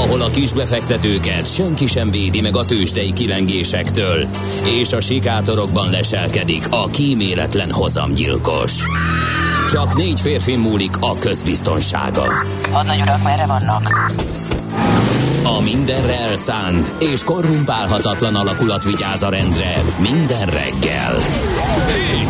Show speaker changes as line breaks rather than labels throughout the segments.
ahol a kisbefektetőket senki sem védi meg a tőzsdei kilengésektől, és a sikátorokban leselkedik a kíméletlen hozamgyilkos. Csak négy férfi múlik a közbiztonsága.
Hadnagy urak, merre vannak?
A mindenre elszánt és korrumpálhatatlan alakulat vigyáz a rendre minden reggel.
Kik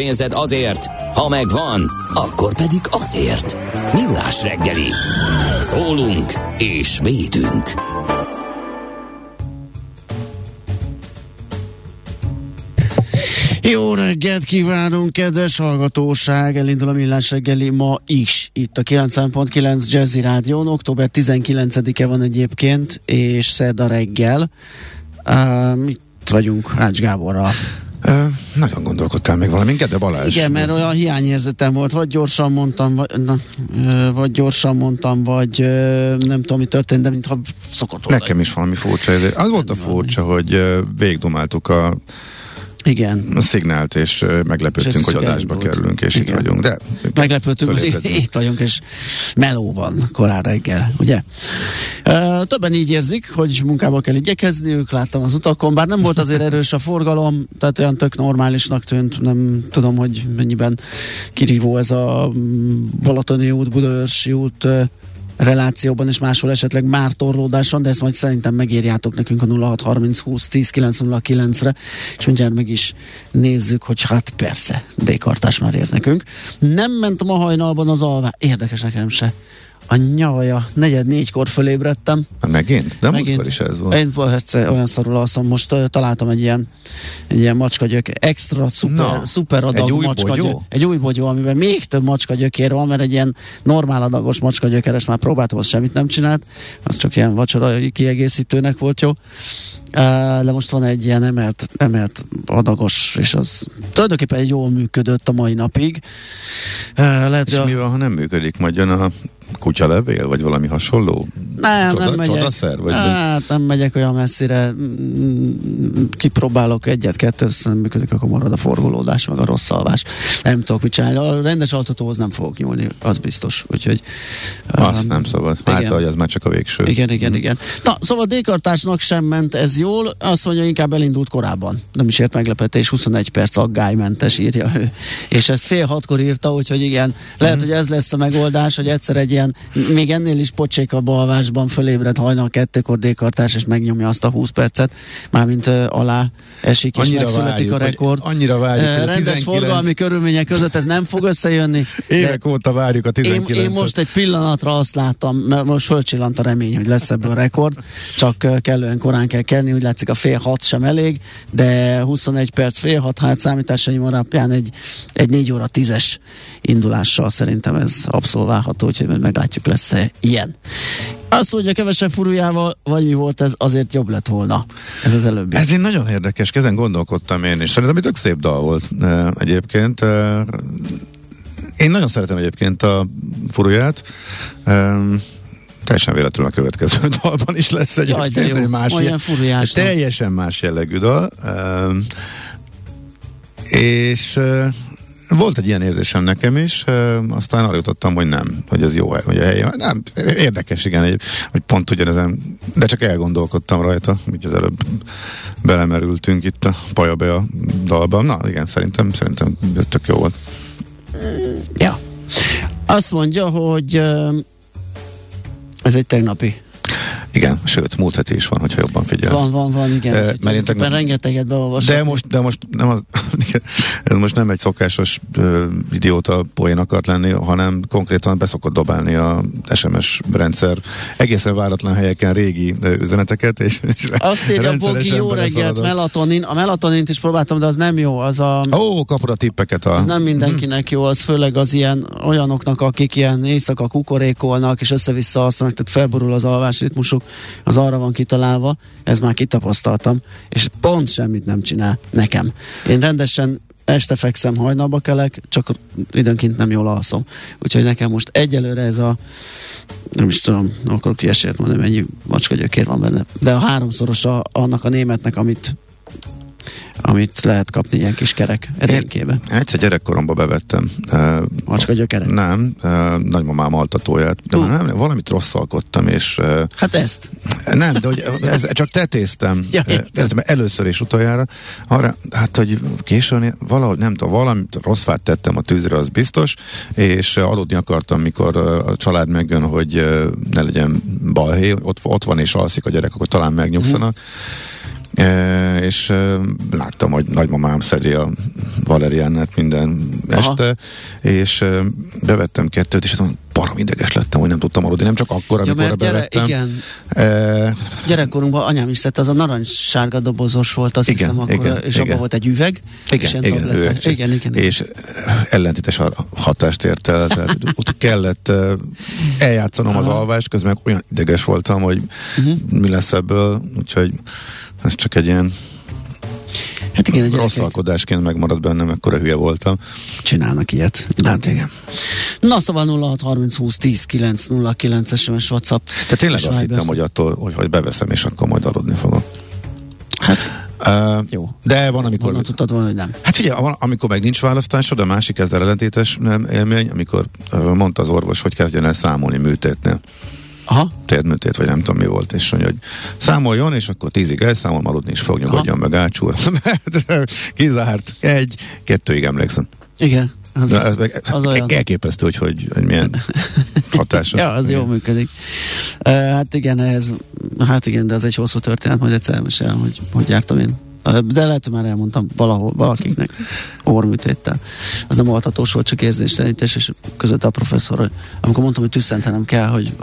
pénzed azért, ha megvan, akkor pedig azért. Millás reggeli. Szólunk és védünk.
Jó reggelt kívánunk, kedves hallgatóság! Elindul a Millás reggeli ma is. Itt a 90.9 Jazzy Rádión. Október 19-e van egyébként, és szerda reggel. Uh, itt vagyunk Ács Gáborral.
Ö, nagyon gondolkodtál még valami, de Balázs.
Igen, mert olyan hiányérzetem volt, vagy gyorsan mondtam, vagy, na, vagy gyorsan mondtam, vagy nem tudom, mi történt, de mintha szokott volna.
Nekem is valami furcsa. Az volt a furcsa, hogy ö, végigdomáltuk a,
Igen.
a szignált, és
És
meglepődtünk,
ez
hogy adásba
elindult.
kerülünk, és
Igen.
itt vagyunk. De
Meglepődtünk, hogy itt vagyunk, és meló van korán reggel, ugye? Többen így érzik, hogy munkába kell igyekezniük, láttam az utakon, bár nem volt azért erős a forgalom, tehát olyan tök normálisnak tűnt, nem tudom, hogy mennyiben kirívó ez a mm, Balatoni út, Budaörsi út relációban és máshol esetleg már torlódás van, de ezt majd szerintem megírjátok nekünk a 0630 20 10 909 re és mindjárt meg is nézzük, hogy hát persze, D-kartás már ér nekünk. Nem ment ma hajnalban az alvá, érdekes nekem se. A nyavaja, negyed négykor fölébredtem.
megint? De múltkor is ez volt.
Én egyszer olyan szarul alszom, most uh, találtam egy ilyen, egy ilyen macskagyök, extra szuper,
Na,
szuper adag
egy új
macskagyök.
bogyó?
Egy új bogyó, amiben még több macskagyökér van, mert egy ilyen normál adagos macskagyökeres már próbáltam, az semmit nem csinált, az csak ilyen vacsora kiegészítőnek volt jó. De most van egy ilyen emelt, emelt adagos, és az tulajdonképpen jól működött a mai napig. Lehet,
És
a-
mi van, ha nem működik, majd jön a kutyalevél, vagy valami hasonló?
Nem,
Csoda-
nem megyek.
csodaszer, vagy-
hát nem megyek olyan messzire. Mm, Kipróbálok egyet-kettőt, aztán működik, akkor marad a forgolódás, meg a rossz alvás. Nem tudok mit csinálni. A rendes altatóhoz nem fogok nyúlni, az biztos. Úgyhogy...
Azt
um,
nem szabad. Hát, hogy ez már csak a végső.
Igen, igen, igen. Na, szóval D-kartásnak sem ment ez jól, azt mondja, inkább elindult korábban. Nem is ért meglepetés, 21 perc aggálymentes írja ő. És ezt fél hatkor írta, úgyhogy igen, lehet,
Mhm.
hogy ez lesz a megoldás, hogy egyszer egy ilyen, még ennél is pocsékabb alvásban fölébred hajnal kettőkor D-kartás, és megnyomja azt a 20 percet, mármint uh, alá esik, és
Annyira
megszületik
várjuk,
a rekord.
annyira várjuk,
Eh,
a
Rendes
19
forgalmi körülmények között ez nem fog összejönni.
Évek óta várjuk a
én,
19
én most egy pillanatra azt láttam, mert most fölcsillant a remény, hogy lesz ebből rekord, csak ö, kellően korán kell kelni, úgy látszik a fél hat sem elég, de 21 perc fél hat, hát számításaim alapján egy, egy 4 óra 10-es indulással szerintem ez abszolválható, úgyhogy meglátjuk lesz-e ilyen. Azt mondja, kevesebb furujával, vagy mi volt ez, azért jobb lett volna. Ez az előbbi.
Ez egy nagyon érdekes, ezen gondolkodtam én is. Szerintem egy tök szép dal volt egyébként. Én nagyon szeretem egyébként a furuját. Teljesen véletlenül a következő dalban is lesz egy
Jaj, de jó.
más,
Olyan furujás.
teljesen más jellegű dal. És volt egy ilyen érzésem nekem is, aztán arra jutottam, hogy nem, hogy ez jó, hogy a helye. Nem, érdekes, igen, egy, hogy pont ugyanezen, de csak elgondolkodtam rajta, úgy az előbb belemerültünk itt a Pajabe a dalban. Na igen, szerintem, szerintem ez tök jó volt.
Ja. Azt mondja, hogy ez egy tegnapi
Igen, sőt, múlt heti is van, hogyha jobban figyelsz.
Van, van, van, igen. Uh,
mert én tegnap-
rengeteget beolvasok.
De most, de most nem az, ez most nem egy szokásos uh, idióta poén akart lenni, hanem konkrétan beszokott dobálni a SMS rendszer egészen váratlan helyeken régi uh, üzeneteket, és, és
Azt írja Bogi,
rendszeresen
jó reggelt, melatonin. A melatonint is próbáltam, de az nem jó. Az, a,
Ó, kapod a tippeket a...
az nem mindenkinek jó, az főleg az ilyen olyanoknak, akik ilyen éjszaka kukorékolnak, és össze-vissza alszanak, tehát felborul az alvásritmusuk. mondjuk, az arra van kitalálva, ez már kitapasztaltam, és pont semmit nem csinál nekem. Én rendesen este fekszem, hajnalba kelek, csak időnként nem jól alszom. Úgyhogy nekem most egyelőre ez a nem is tudom, akarok ilyesért mondani, mennyi macska gyökér van benne. De a háromszorosa annak a németnek, amit amit lehet kapni ilyen kis kerek edénykébe.
Egyszer gyerekkoromban bevettem.
Macska gyökerek?
Nem, nagymamám altatóját, de uh. nem, valamit rosszalkottam, és...
Hát ezt?
Nem, de hogy ez, csak tetéztem. ja, tetéztem először és utoljára. Arra, hát, hogy későn valahogy, nem tudom, valamit rossz fát tettem a tűzre, az biztos, és aludni akartam, mikor a család megjön, hogy ne legyen balhé, ott, ott van és alszik a gyerek, akkor talán megnyugszanak. Uh E, és láttam, hogy nagymamám szedi a Valeriánát minden Aha. este, és bevettem kettőt, és hát barom ideges lettem, hogy nem tudtam aludni, nem csak akkor, amikor ja, gyere, bevettem.
Igen. E, Gyerekkorunkban anyám is tette, az a narancssárga dobozos volt, azt igen, hiszem akkor, igen, és igen. abban volt egy üveg,
igen, és igen, igen, igen, igen, és ellentétes hatást ért el, tehát ott kellett eljátszanom Aha. az alvást, közben olyan ideges voltam, hogy uh-huh. mi lesz ebből, úgyhogy ez csak egy ilyen Hát igen, egy rossz alkodásként megmarad bennem, ekkora hülye voltam.
Csinálnak ilyet. Hát igen. Na szóval 0630 20 10 9 09 SMS WhatsApp.
Tehát tényleg azt hittem, hogy attól, hogy, hogy beveszem, és akkor majd aludni fogok.
Hát Uh, Jó.
De van, amikor... Honnan
tudtad volna, hogy nem?
Hát figyelj, van, amikor meg nincs választásod, a másik ezzel ellentétes nem, élmény, amikor mondta az orvos, hogy kezdjen el számolni műtétnél. Aha. térdműtét, vagy nem tudom mi volt, és mondja, hogy számoljon, és akkor tízig elszámol, aludni is fog, nyugodjon meg, ácsúr. Kizárt. Egy, kettőig emlékszem.
Igen.
Az, ez meg, az olyan. Elképesztő, hogy, hogy, hogy milyen hatása.
ja, az jó működik. Uh, hát igen, ez, hát igen, de ez egy hosszú történet, majd egyszer elmesel, hogy hogy jártam én de lehet, hogy már elmondtam valahol, valakiknek orműtéttel. Az nem oltatós volt, csak érzéstelenítés, és között a professzor, amikor mondtam, hogy tüsszentenem kell, hogy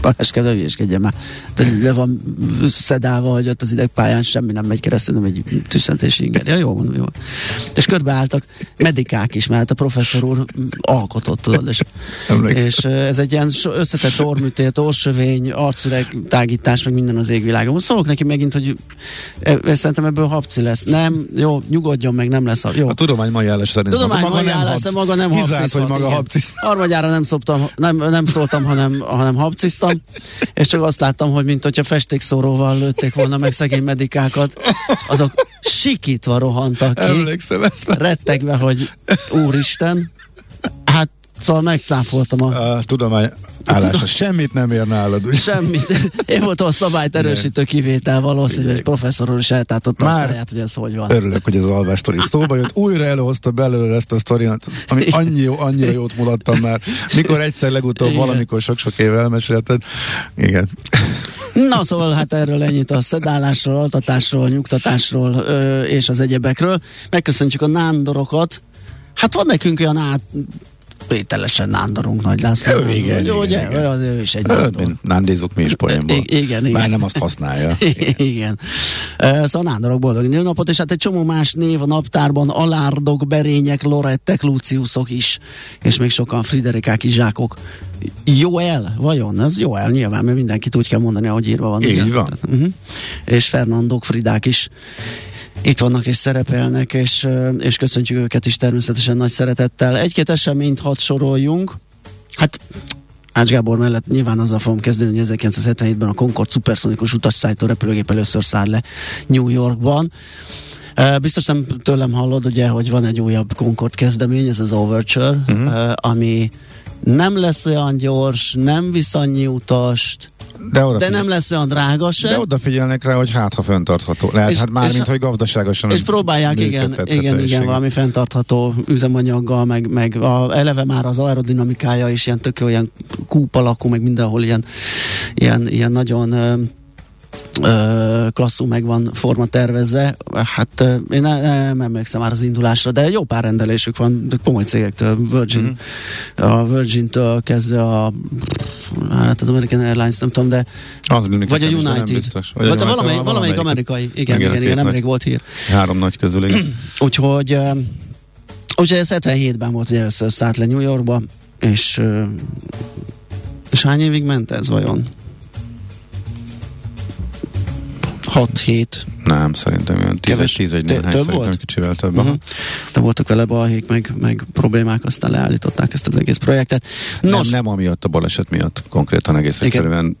Balázs kell, hülyéskedjen már. Tehát le van szedálva, hogy ott az idegpályán semmi nem megy keresztül, nem egy tüsszentési inger. Ja, jó mondom, jó. És álltak medikák is, mert a professzor úr alkotott, tudod, és, és ez egy ilyen összetett orműtét, orsövény, arcüreg tágítás, meg minden az égvilágon. Szólok neki megint, hogy e, e, szerintem ebből hapci lesz. Nem, jó, nyugodjon meg, nem lesz. Jó.
A tudomány mai állás szerint
tudomány maga, maga állás, maga nem
Kizárt, hogy maga hapci.
Harmadjára nem, szoptam, nem, nem szóltam, hanem, hanem hapciztam láttam, és csak azt láttam, hogy mint hogyha festékszóróval lőtték volna meg szegény medikákat, azok sikítva rohantak ki.
Emlékszem ezt.
Rettegve, hogy úristen. Hát Szóval megcáfoltam a...
a tudomány állása. Semmit nem ér nálad.
Úgy. Semmit. Én voltam a szabályt erősítő kivétel valószínűleg, és professzor úr is eltátotta Már a száját, hogy ez hogy van.
Örülök, hogy ez az alvás sztori szóba jött. Újra előhozta belőle ezt a sztoriát, ami annyi, jó, annyira jót mulattam már. Mikor egyszer legutóbb Igen. valamikor sok-sok éve elmesélted. Igen.
Na szóval hát erről ennyit a szedálásról, altatásról, nyugtatásról ö, és az egyebekről. Megköszöntjük a nándorokat. Hát van nekünk olyan át, tételesen nándorunk Nagy László.
Ő, igen,
jó, ugye,
igen,
az ő is egy nándor.
Nándézunk mi is poénból. Igen, igen. Már nem azt használja.
Igen. igen. Szóval nándorok boldog napot, és hát egy csomó más név a naptárban, alárdok, berények, lorettek, luciusok is, és még sokan Friderikák, Izsákok. Joel, vajon? Ez Joel nyilván, mert mindenkit úgy kell mondani, ahogy írva van.
Így van.
Uh-huh. És Fernandok, Fridák is itt vannak és szerepelnek, és, és köszöntjük őket is természetesen nagy szeretettel. Egy-két eseményt hadd soroljunk. Hát Ács Gábor mellett nyilván azzal fogom kezdeni, hogy 1977-ben a Concord szuperszonikus utasszállító repülőgép először száll le New Yorkban. Biztos nem tőlem hallod, ugye, hogy van egy újabb Concord kezdemény, ez az Overture, uh-huh. ami nem lesz olyan gyors, nem visz annyi utast, de, de nem lesz olyan drága se.
De odafigyelnek rá, hogy hát ha fenntartható. Lehet, és, hát már, és, mint hogy gazdaságosan.
És próbálják, igen, igen, igen, valami fenntartható üzemanyaggal, meg, meg a, eleve már az aerodinamikája is ilyen tök olyan kúp alakú, meg mindenhol ilyen, ilyen, ilyen nagyon klasszú meg van forma tervezve. Hát én ne, nem emlékszem már az indulásra, de jó pár rendelésük van komoly cégektől, Virgin, mm-hmm. a Virgin-től kezdve a hát az American Airlines, nem tudom, de
az
vagy a United. Biztos. Vagy, vagy a valamelyik, valamelyik, valamelyik amerikai. Igen, igen, igen, igen nemrég volt hír.
Három nagy közül, igen.
Úgyhogy Úgyhogy ez 77-ben volt, hogy először szállt le New Yorkba, és, és hány évig ment ez vajon? 6-7.
Nem, szerintem olyan 10
Keves-
10 egy néhány
több
szerintem
volt?
kicsivel több.
Uh-huh. De voltak vele balhék, meg, meg problémák, aztán leállították ezt az egész projektet. Nos,
Nem, nem amiatt a baleset miatt, konkrétan egész
Igen.
egyszerűen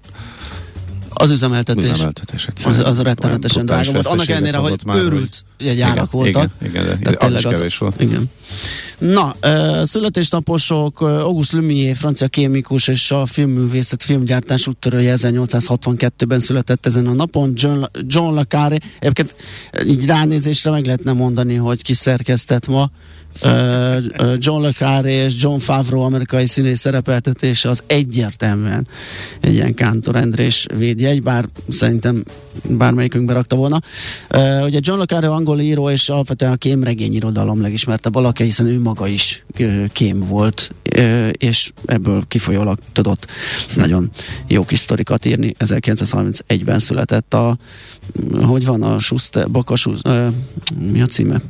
az üzemeltetés.
üzemeltetés
Az, az rettenetesen drága volt. Annak ellenére, hogy
már,
őrült jegyárak
igen,
voltak.
Igen, igen, de
Tehát
az is
tényleg az-
kevés volt.
Igen. Na, születésnaposok, Auguste Lumière, francia kémikus és a filmművészet filmgyártás úttörője 1862-ben született ezen a napon. John, John Le Carré, egyébként így ránézésre meg lehetne mondani, hogy ki szerkesztett ma. John Le Carré és John Favreau amerikai színész szerepeltetése az egyértelműen egy ilyen Kántor Endrés védjegy, bár szerintem bármelyikünkbe rakta volna. Ugye John Le Carré angol író és alapvetően a kémregény irodalom legismertebb alakja, hiszen ő maga is kém volt, és ebből kifolyólag tudott nagyon jó kis sztorikat írni. 1931-ben született a, hogy van a Schuster, Baka, mi a címe?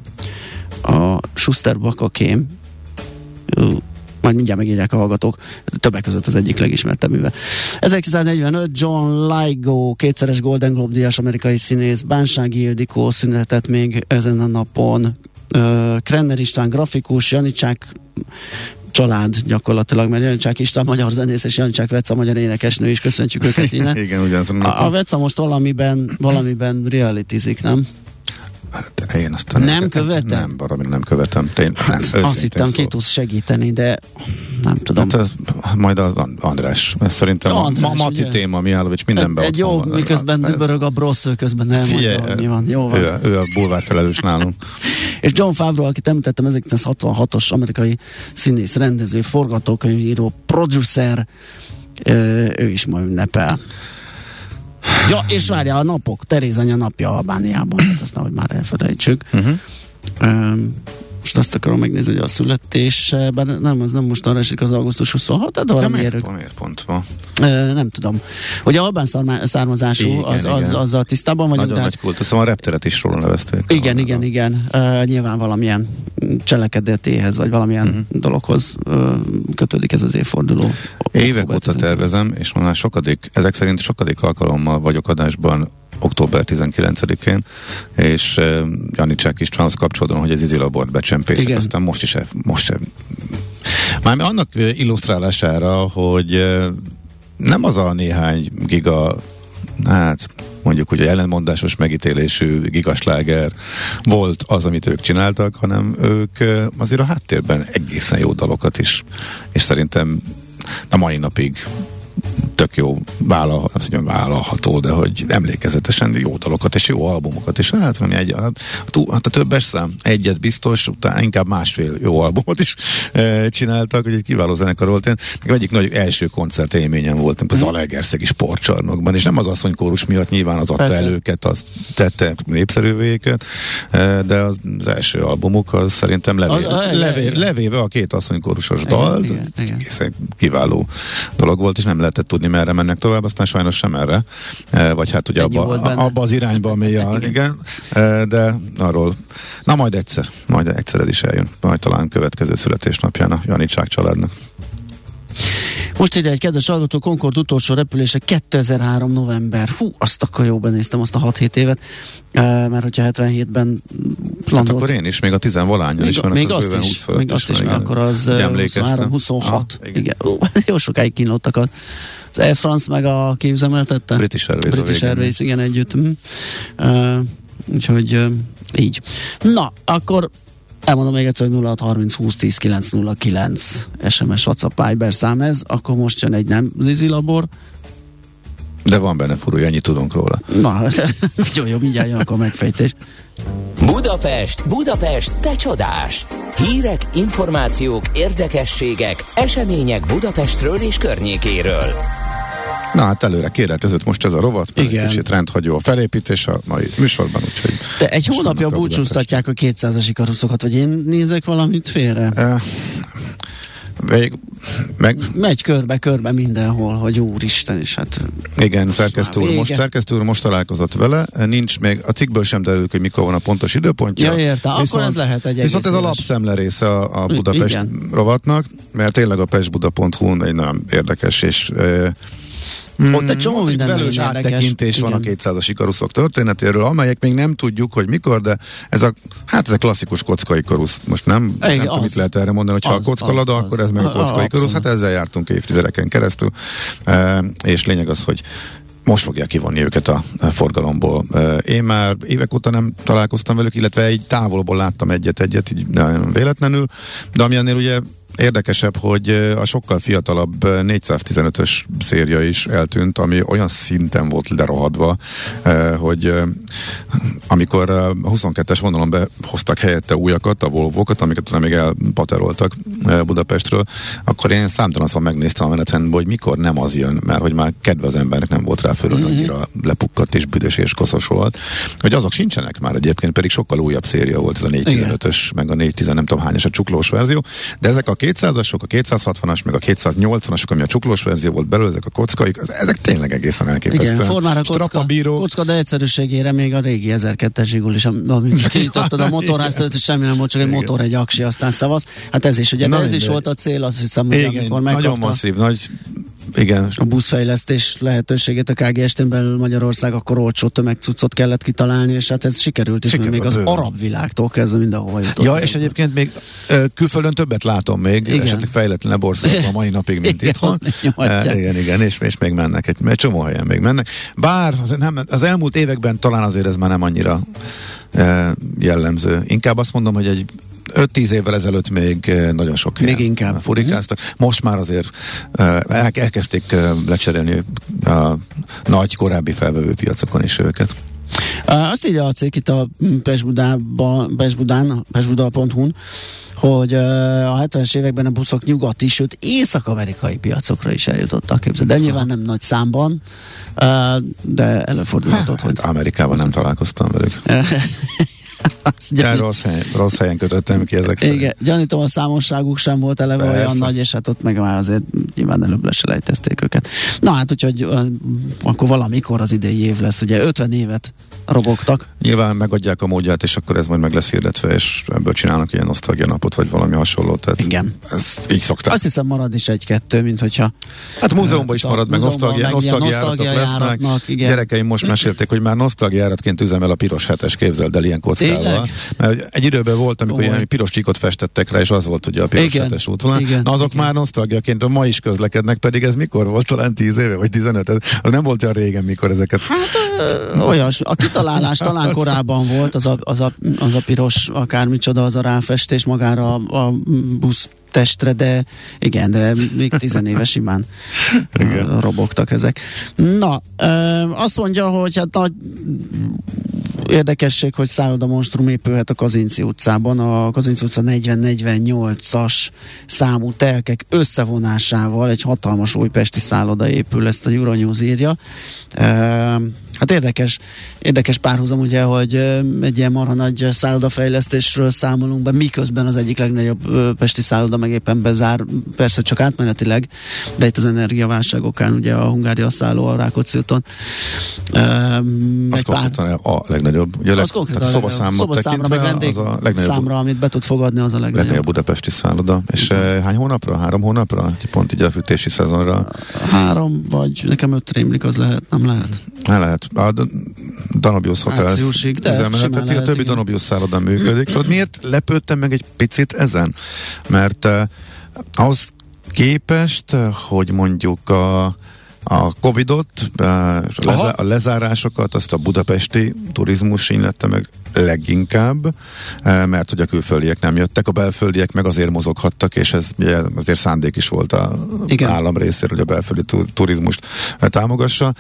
A Schuster Baka kém, majd mindjárt megírják a hallgatók, többek között az egyik legismertebb műve. 1945 John Ligo, kétszeres Golden Globe díjas amerikai színész, Bánsági Ildikó született még ezen a napon, Krenner István grafikus, Janicsák család gyakorlatilag, mert Janicsák István magyar zenész, és Janicsák Veca magyar énekesnő is, köszöntjük őket innen.
Igen, ugyanazon a
A. Veca most valamiben, valamiben realityzik, nem?
Hát én aztán
Nem követem?
Nem, valami nem követem. Tény, nem,
Azt
őszintén
hittem, ki
szólva.
tudsz segíteni, de nem tudom.
Hát ez, majd az András. Ez szerintem
Ja,
a,
András,
ma, Maci
ugye?
téma, Mihálovics mindenben
egy, egy jó,
van.
miközben
Ez-
dübörög a brossz, ő közben nem
Figyelj,
mi van. Jó van.
Ő, ő a bulvár felelős nálunk.
És John Favreau, akit említettem, 1966-os amerikai színész, rendező, forgatókönyvíró, producer, ő is majd ünnepel. Ja, és várja a napok, Teréz anya napja Albániában, hát azt nehogy már elfelejtsük.
Uh-huh.
Um, most azt akarom megnézni, hogy a születés, bár nem, az nem most arra esik az augusztus 26, tehát
Ja,
valamiért
miért, miért pont ma?
Ö, nem tudom. Ugye albán szarmá- származású,
Igen,
az, az,
igen.
azzal tisztában vagyunk.
Nagyon nagy kultusz, szóval a repteret is róla nevezték.
igen,
Van
igen,
a-
igen. Uh, nyilván valamilyen cselekedetéhez, vagy valamilyen uh-huh. dologhoz uh, kötődik ez az évforduló.
Évek óta
19.
tervezem, és már sokadik, ezek szerint sokadik alkalommal vagyok adásban október 19-én, és Janicsák Istvánhoz kapcsolódom, hogy ez izilabort becsempészek, aztán most is, most sem. Már annak illusztrálására, hogy nem az a néhány giga, hát mondjuk ugye ellenmondásos megítélésű gigasláger volt az, amit ők csináltak, hanem ők azért a háttérben egészen jó dalokat is, és szerintem a mai napig tök jó vállal, azt mondjam, vállalható, de hogy emlékezetesen jó dalokat és jó albumokat, és hát valami egy, hát, hát a többes szám, egyet biztos, utána inkább másfél jó albumot is e, csináltak, hogy egy kiváló zenekar volt. Én, nekem egyik nagy első koncert élményem volt, az Alegerszegi sportcsarnokban, és nem az asszonykórus miatt nyilván az adta
Persze.
el őket, az tette népszerűvé őket, e, de az, az első albumuk az szerintem levé,
Az- a-
levé, levéve a két asszonykórusos dalt,
igen, igen.
egészen kiváló dolog volt, és nem lehetett tudni, merre mennek tovább, aztán sajnos sem erre, E, vagy hát ugye
Ennyi
abba, abba az irányba, ami a, igen, E, de arról, na majd egyszer, majd egyszer ez is eljön, majd talán következő születésnapján a Janicsák családnak.
Most ide egy kedves hallgató, Concord utolsó repülése 2003 november. Hú, azt akkor jó benéztem, azt a 6-7 évet, mert hogyha 77-ben
Hát
landolt.
akkor én is, még a tizenvalányon
még,
is
még
az
azt is,
20 fölött
még azt is, mert akkor az
Úgy
uh,
emlékeztem.
23, 26.
Ah,
igen. Ó, jó sokáig kínlottak a, az Air France meg a kiüzemeltette?
British Airways
British. Airways, igen, együtt. Mm. Uh, úgyhogy uh, így. Na, akkor elmondom még egyszer, hogy 0630 20 10 909 SMS, WhatsApp, Viber szám ez, akkor most jön egy nem Zizi labor.
De van benne furúja, ennyit tudunk róla.
Na, nagyon jó, mindjárt jön akkor a megfejtés.
Budapest, Budapest, te csodás! Hírek, információk, érdekességek, események Budapestről és környékéről.
Na hát előre kéreltezett most ez a rovat, mert
Igen.
egy kicsit rendhagyó a felépítés a mai műsorban, úgyhogy...
De egy hónapja búcsúztatják a 200-as ikaruszokat, vagy én nézek valamit félre?
Eh, Vég, meg,
Megy körbe-körbe mindenhol, hogy úristen is, hát
igen, szerkesztő úr, most, szerkesztő úr most találkozott vele, nincs még, a cikkből sem derül, ki, hogy mikor van a pontos időpontja.
Ja, értem. Akkor ez lehet egy
Viszont ez
egész
a
éves.
lapszemle része a, a Budapest
igen.
rovatnak, mert tényleg a pestbuda.hu-n egy nagyon érdekes és e,
Mm, Ott egy csomó minden
velős áttekintés van a 200-as ikaruszok történetéről, amelyek még nem tudjuk, hogy mikor, de ez a, hát ez a klasszikus kocka ikarusz. Most nem, Igen, nem tudom, mit lehet erre mondani, hogy ha a kocka lada, akkor ez meg a kocka ikarusz. Hát ezzel jártunk évtizedeken keresztül. E, és lényeg az, hogy most fogják kivonni őket a, a forgalomból. Én már évek óta nem találkoztam velük, illetve egy távolból láttam egyet-egyet, így véletlenül, de ami ennél ugye Érdekesebb, hogy a sokkal fiatalabb 415-ös szérja is eltűnt, ami olyan szinten volt lerohadva, hogy amikor a 22-es vonalon behoztak helyette újakat, a Volvo-kat, amiket utána még elpateroltak Budapestről, akkor én számtalanszor megnéztem a menetrendben, hogy mikor nem az jön, mert hogy már kedve az embernek nem volt rá föl, mm-hmm. annyira lepukkadt és büdös és koszos volt, hogy azok sincsenek már egyébként, pedig sokkal újabb széria volt ez a 415-ös, meg a 410 nem tudom hányas a csuklós verzió, de ezek a 200-asok, a 260-as, meg a 280-asok, ami a csuklós verzió volt belőle, ezek a kockaik, ezek tényleg egészen elképesztően.
Igen, formára kocka, kocka, de egyszerűségére még a régi 1002-es zsigul is, amit kinyitottad a motorházat, és semmi nem volt, csak egy Igen. motor, egy aksi, aztán szavasz. Hát ez is, ugye, de ez is volt a cél, azt hiszem, hogy
Igen, amikor megkapta. Nagyon masszív, nagy igen.
a buszfejlesztés lehetőségét a KGST-n belül Magyarország, akkor olcsó tömegcuccot kellett kitalálni, és hát ez sikerült is, Sikerül, még az arab világtól kezdve mindenhova jutott.
Ja, és egyébként még külföldön többet látom még, igen. esetleg fejletlenebb országban a mai napig, mint igen, itthon. igen, igen, és, és még mennek, egy, egy csomó helyen még mennek. Bár az, nem, az elmúlt években talán azért ez már nem annyira jellemző. Inkább azt mondom, hogy egy 5-10 évvel ezelőtt még eh, nagyon sok
Még inkább.
furikáztak. Most már azért uh, elkezdték uh, lecserélni a nagy korábbi felvevő piacokon is őket.
Azt írja a cég itt a Pesbudán, pesbuda.hu-n, hogy a 70-es években a buszok nyugati, sőt észak-amerikai piacokra is eljutottak, képzeld. De nyilván nem nagy számban, de előfordulhatott, hát, hogy...
Amerikában nem találkoztam velük. rossz, hely, rossz helyen kötöttem ki ezek szerint.
Igen, gyanítom a számosságuk sem volt eleve Persze. olyan nagy, és hát ott meg már azért nyilván előbb leselejtezték őket. Na hát, úgyhogy akkor valamikor az idei év lesz, ugye 50 évet robogtak.
Nyilván megadják a módját, és akkor ez majd meg lesz hirdetve, és ebből csinálnak ilyen osztagja napot, vagy valami hasonló. Tehát
Igen.
Ez így szokták.
Azt hiszem marad is egy-kettő, mint hogyha...
Hát múzeumban is marad, meg nosztalgia, nosztalgia lesznek. Gyerekeim most mesélték, hogy már nosztalgiáratként üzemel a piros hetes képzeld el ilyen kockával. Mert egy időben volt, amikor ilyen piros csíkot festettek rá, és az volt ugye a piros igen. hetes útvonal. Igen. Na azok igen. már nosztalgiaként ma is közlekednek, pedig ez mikor volt? Talán 10 éve, vagy 15? Az nem volt olyan régen, mikor ezeket...
Hát olyas, a kitalálás talán korábban volt, az a, az a, az a piros akármicsoda, az a ráfestés magára a, a busz testre, de igen, de még tizenéves imán igen. robogtak ezek. Na, azt mondja, hogy hát nagy érdekesség, hogy szálloda monstrum épülhet a Kazinci utcában. A Kazinci utca 40-48-as számú telkek összevonásával egy hatalmas újpesti szálloda épül, ezt a Euronews írja. Hát érdekes, érdekes párhuzam ugye, hogy egy ilyen marha nagy szállodafejlesztésről számolunk be, miközben az egyik legnagyobb pesti szálloda meg éppen bezár, persze csak átmenetileg, de itt az energiaválság okán ugye a Hungária szálló a Rákóczi úton.
Um, az pár... a legnagyobb. Ugye
az konkrétan a szobaszámra, szobaszámra meg vendég az a legnagyobb, számra, amit be tud fogadni, az a legnagyobb. legnagyobb
budapesti szálloda. És uh, hány hónapra? Három hónapra? Pont így a fűtési szezonra.
Három, vagy nekem öt rémlik, az lehet, nem lehet.
Nem lehet a Danobius Hotel üzemelteti, a többi Danobius szállodán működik. Tudod, miért lepődtem meg egy picit ezen? Mert uh, ahhoz képest, hogy mondjuk a a Covidot, eh, a, a lezárásokat, azt a budapesti turizmus illette meg leginkább, eh, mert hogy a külföldiek nem jöttek, a belföldiek meg azért mozoghattak, és ez azért szándék is volt a Igen. állam részéről, hogy a belföldi turizmust eh, támogassa.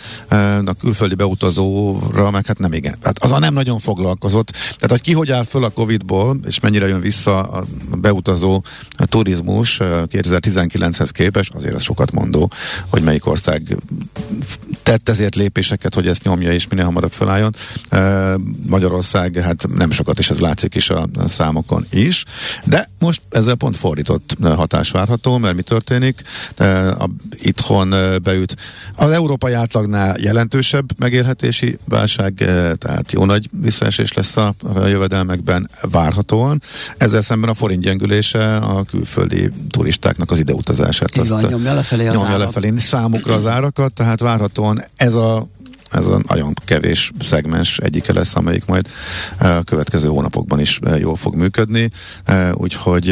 A külföldi beutazóra meg hát nem igen. Hát az a nem nagyon foglalkozott. Tehát, hogy ki hogy áll föl a Covidból, és mennyire jön vissza a beutazó a turizmus 2019-hez képest, azért az sokat mondó, hogy melyik ország tett ezért lépéseket, hogy ezt nyomja és minél hamarabb felálljon. Magyarország hát nem sokat is ez látszik is a, számokon is, de most ezzel pont fordított hatás várható, mert mi történik? A, itthon beüt az európai átlagnál jelentősebb megélhetési válság, tehát jó nagy visszaesés lesz a jövedelmekben várhatóan. Ezzel szemben a forint gyengülése a külföldi turistáknak az ideutazását.
Így van, nyomja lefelé az
nyomja lefelé számukra az árakat, tehát várhatóan ez a ez a nagyon kevés szegmens egyike lesz, amelyik majd a következő hónapokban is jól fog működni. Úgyhogy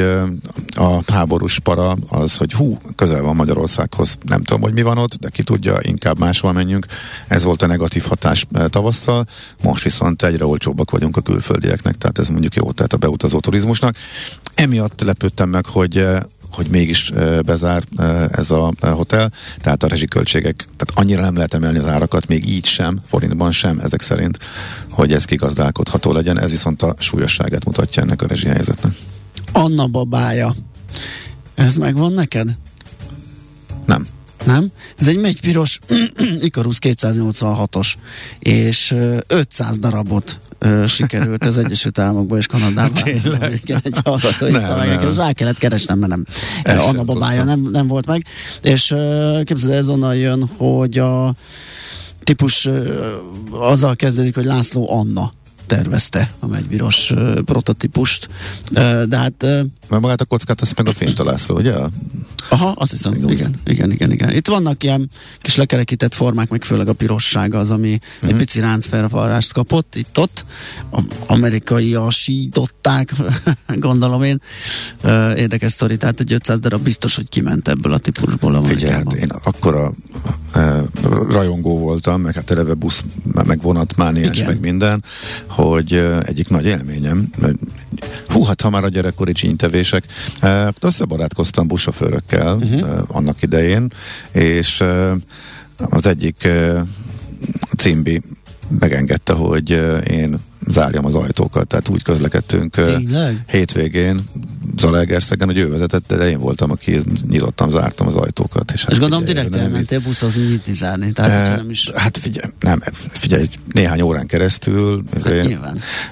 a háborús para az, hogy hú, közel van Magyarországhoz, nem tudom, hogy mi van ott, de ki tudja, inkább máshol menjünk. Ez volt a negatív hatás tavasszal, most viszont egyre olcsóbbak vagyunk a külföldieknek, tehát ez mondjuk jó, tehát a beutazó turizmusnak. Emiatt lepődtem meg, hogy hogy mégis bezár ez a hotel, tehát a rezsiköltségek, tehát annyira nem lehet emelni az árakat, még így sem, forintban sem ezek szerint, hogy ez kigazdálkodható legyen, ez viszont a súlyosságát mutatja ennek a rezsihelyzetnek.
Anna babája, ez megvan neked?
Nem.
Nem? Ez egy megypiros Icarus 286-os, és 500 darabot ö, sikerült az Egyesült Államokban és Kanadában. Ez egy hallgató nem, meg nekem, rá kellett keresnem, mert nem. Ez Anna babája nem, nem volt meg. És uh, képzeld, ez onnan jön, hogy a típus uh, azzal kezdődik, hogy László Anna tervezte a megyviros uh, prototípust. Uh, de hát... Uh,
Mert magát a kockát azt meg a fénytalászló, ugye?
Aha, azt hiszem, igen, igen, igen, igen, igen. Itt vannak ilyen kis lekerekített formák, meg főleg a pirosság az, ami uh-huh. egy mhm. pici ráncfelvarrást kapott itt-ott. A, amerikaiasították, gondolom én. Uh, érdekes sztori, tehát egy 500 darab biztos, hogy kiment ebből a típusból a
Figyelj, hát én akkora uh, rajongó voltam, meg hát eleve busz, meg vonatmániás, meg minden, hogy egyik nagy élményem, hú, hát ha már a gyerekkori csínytevések, uh, összebarátkoztam buszsofőrökkel, uh-huh. annak idején, és az egyik címbi megengedte, hogy én zárjam az ajtókat, tehát úgy közlekedtünk
Tényleg?
hétvégén Zalaegerszegen, hogy ő vezetett, de én voltam, aki nyitottam, zártam az ajtókat. És,
hát és gondolom direkt elmentél buszhoz nyitni, zárni, tehát e, nem is...
Hát figyelj, nem, figyelj, néhány órán keresztül, hát ezért,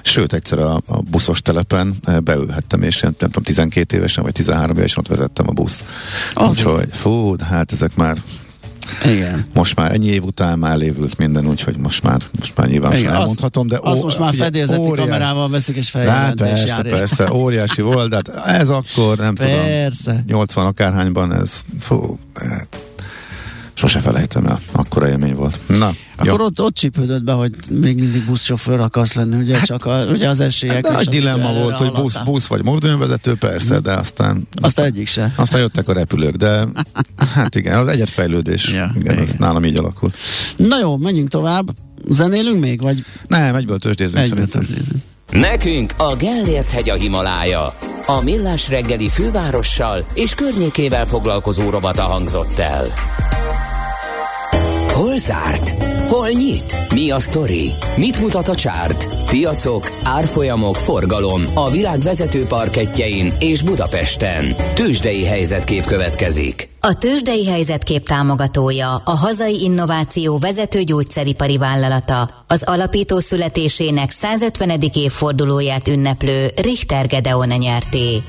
sőt egyszer a, a buszos telepen beülhettem, és nem, nem tudom, 12 évesen vagy 13 évesen ott vezettem a busz. Úgyhogy, fú, hát ezek már
igen.
Most már ennyi év után már lévült minden, úgyhogy most már, most már nyilván sem elmondhatom, de...
Azt ó, most már figyelj, fedélzeti óriás, kamerával veszik és feljelentés
hát persze, persze, óriási volt, de hát ez akkor, nem persze. tudom, 80 akárhányban ez, fú, hát sose felejtem el, akkora élmény volt. Na,
Akkor ott, ott csípődött be, hogy még mindig buszsofőr akarsz lenni, ugye hát, csak a, ugye az esélyek.
Hát, de egy dilemma volt, hogy busz, busz vagy mozdonyvezető, persze, de aztán...
Aztán egyik se.
Aztán jöttek a repülők, de hát igen, az egyetfejlődés. Ja, igen, igen, az nálam így alakul.
Na jó, menjünk tovább. Zenélünk még, vagy?
Nem, egyből tőzsdézünk egyből
tőzsdézünk. Nekünk a Gellért hegy a Himalája. A millás reggeli fővárossal és környékével foglalkozó robata hangzott el. Hol zárt? Hol nyit? Mi a sztori? Mit mutat a csárt? Piacok, árfolyamok, forgalom a világ vezető parketjein és Budapesten. Tősdei helyzetkép következik.
A Tősdei helyzetkép támogatója a hazai innováció vezető gyógyszeripari vállalata, az alapító születésének 150. évfordulóját ünneplő Richter Gedeon nyerté.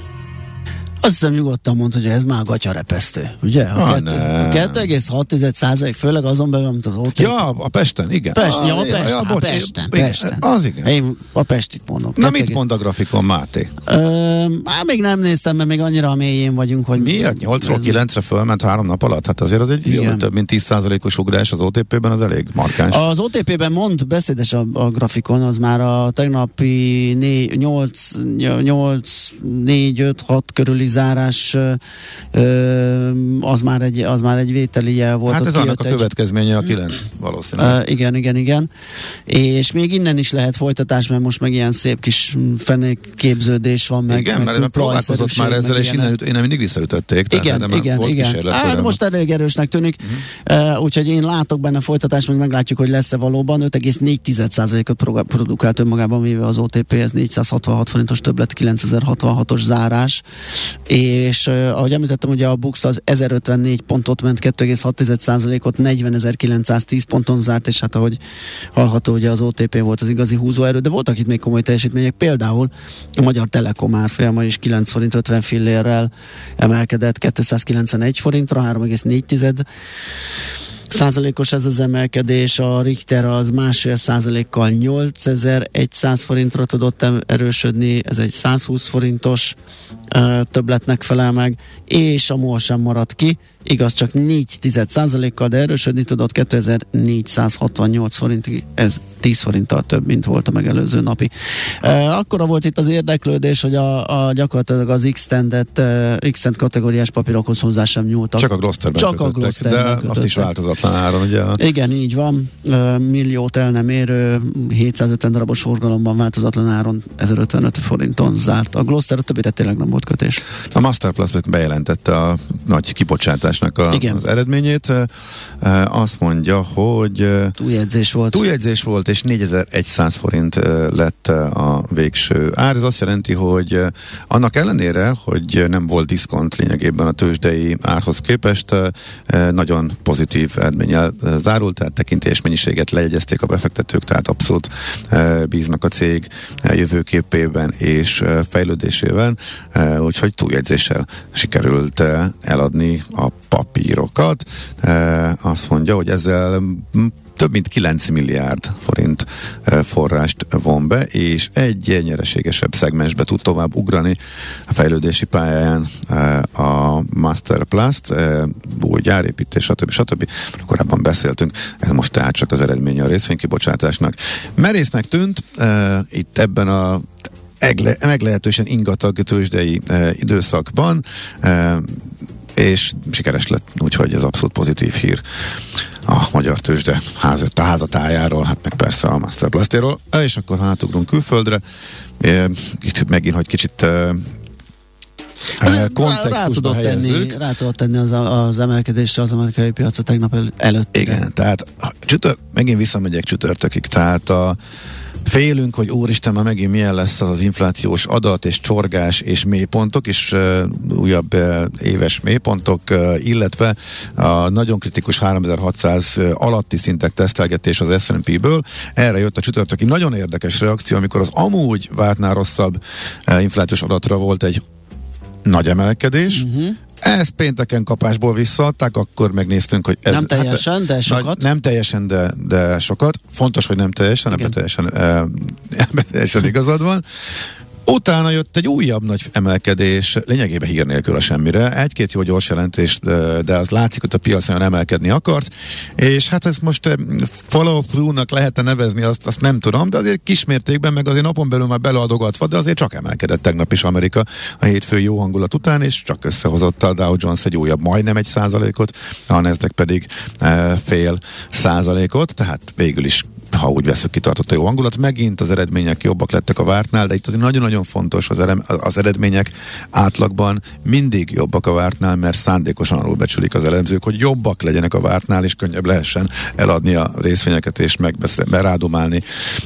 Azt hiszem nyugodtan mondta, hogy ez már gatyarepesztő, ugye? A, ah, 2,6 százalék, főleg azon belül, amit az OTP.
Ja, a Pesten, igen.
Pest, ja, a Pest, ja, a Pesten, igen, Pesten.
Az igen.
Én a Pestit mondom.
Na mit mond a grafikon, Máté?
hát még nem néztem, mert még annyira a mélyén vagyunk, hogy...
Mi? 8-ról 9-re fölment három nap alatt? Hát azért az egy jó, több mint 10 százalékos ugrás az OTP-ben, az elég markáns.
Az OTP-ben mond, beszédes a, a grafikon, az már a tegnapi 8, 8 4, 5, 6 körüli zárás az már egy, az már egy vételi jel volt.
Hát ez annak a következménye a 9 valószínűleg.
Igen, igen, igen. És még innen is lehet folytatás, mert most meg ilyen szép kis fenék képződés van meg.
Igen, meg mert próbálkozott már ezzel, és innen, innen mindig visszaütötték.
Igen, igen, igen. Hát most elég erősnek tűnik, uh-huh. uh, úgyhogy én látok benne folytatást, meg meglátjuk, hogy lesz-e valóban. 5,4%-ot produkált önmagában véve az OTP, ez 466 forintos többlet, 9066-os zárás és uh, ahogy említettem, ugye a Bux az 1054 pontot ment, 2,6%-ot, 40.910 ponton zárt, és hát ahogy hallható, ugye az OTP volt az igazi húzóerő, de voltak itt még komoly teljesítmények, például a Magyar Telekom árfolyama is 9 forint 50 fillérrel emelkedett 291 forintra, 3,4 százalékos ez az emelkedés, a Richter az másfél százalékkal 8100 forintra tudott erősödni, ez egy 120 forintos többletnek felel meg, és a MOL sem maradt ki, igaz csak 4 kal de erősödni tudott 2468 forintig, ez 10 forinttal több, mint volt a megelőző napi. Uh, akkora volt itt az érdeklődés, hogy a, a gyakorlatilag az X-tendet, X-tent kategóriás papírokhoz hozzá sem nyúltak.
Csak a Glosterben
Csak a Glosterben
de kötöttek. azt is változatlan áron, ugye?
Igen, így van. Uh, milliót el nem érő, 750 darabos forgalomban változatlan áron 1055 forinton zárt. A Gloster a többire tényleg nem volt kötés.
A Masterplus bejelentette a nagy kibocsátásnak a, Igen. az eredményét. Azt mondja, hogy
túljegyzés volt.
Túljegyzés volt, és 4100 forint lett a végső ár. Ez azt jelenti, hogy annak ellenére, hogy nem volt diszkont lényegében a tőzsdei árhoz képest, nagyon pozitív eredménnyel zárult, tehát tekintés mennyiséget lejegyezték a befektetők, tehát abszolút bíznak a cég jövőképében és fejlődésében, úgyhogy túljegyzéssel sikerült eladni a papírokat. Azt mondja, hogy ezzel több mint 9 milliárd forint forrást von be, és egy nyereségesebb szegmensbe tud tovább ugrani a fejlődési pályáján a Masterplast, új gyárépítés, stb. stb. Korábban beszéltünk, ez most tehát csak az eredménye a részvénykibocsátásnak. Merésznek tűnt itt ebben a meglehetősen ingatag tőzsdei e, időszakban, e, és sikeres lett, úgyhogy ez abszolút pozitív hír a magyar tőzsde házat, a házatájáról, hát meg persze a Masterblastéről, és akkor hátugrunk külföldre, e, itt megint, hogy kicsit e,
kontextusba rá, rá tudott tenni, rá tudott tenni az, az emelkedésre az amerikai piacra tegnap el, előtt.
Igen, tehát csütör, megint visszamegyek csütörtökig, tehát a Félünk, hogy úristen, már megint milyen lesz az az inflációs adat és csorgás és mélypontok, és uh, újabb uh, éves mélypontok, uh, illetve a nagyon kritikus 3600 alatti szintek tesztelgetés az S&P-ből. Erre jött a csütörtöki nagyon érdekes reakció, amikor az amúgy vártnál rosszabb uh, inflációs adatra volt egy nagy emelkedés, uh-huh. Ezt pénteken kapásból visszaadták, akkor megnéztünk, hogy... Ez,
nem hát teljesen, hát, de sokat? Nagy,
nem teljesen, de, de sokat. Fontos, hogy nem teljesen, ebben teljesen, ebben teljesen igazad van. Utána jött egy újabb nagy emelkedés, lényegében hír nélkül a semmire. Egy-két jó gyors jelentés, de az látszik, hogy a piac nagyon emelkedni akart, és hát ez most follow through-nak lehetne nevezni, azt, azt nem tudom, de azért kismértékben, meg azért napon belül már beleadogatva, de azért csak emelkedett tegnap is Amerika a hétfő jó hangulat után, és csak összehozott a Dow Jones egy újabb majdnem egy százalékot, a Nasdaq pedig e, fél százalékot, tehát végül is ha úgy veszük, kitartott a jó hangulat. Megint az eredmények jobbak lettek a vártnál, de itt azért nagyon-nagyon fontos az, erem, az eredmények átlagban mindig jobbak a vártnál, mert szándékosan alulbecsülik az elemzők, hogy jobbak legyenek a vártnál, és könnyebb lehessen eladni a részvényeket, és megrádomálni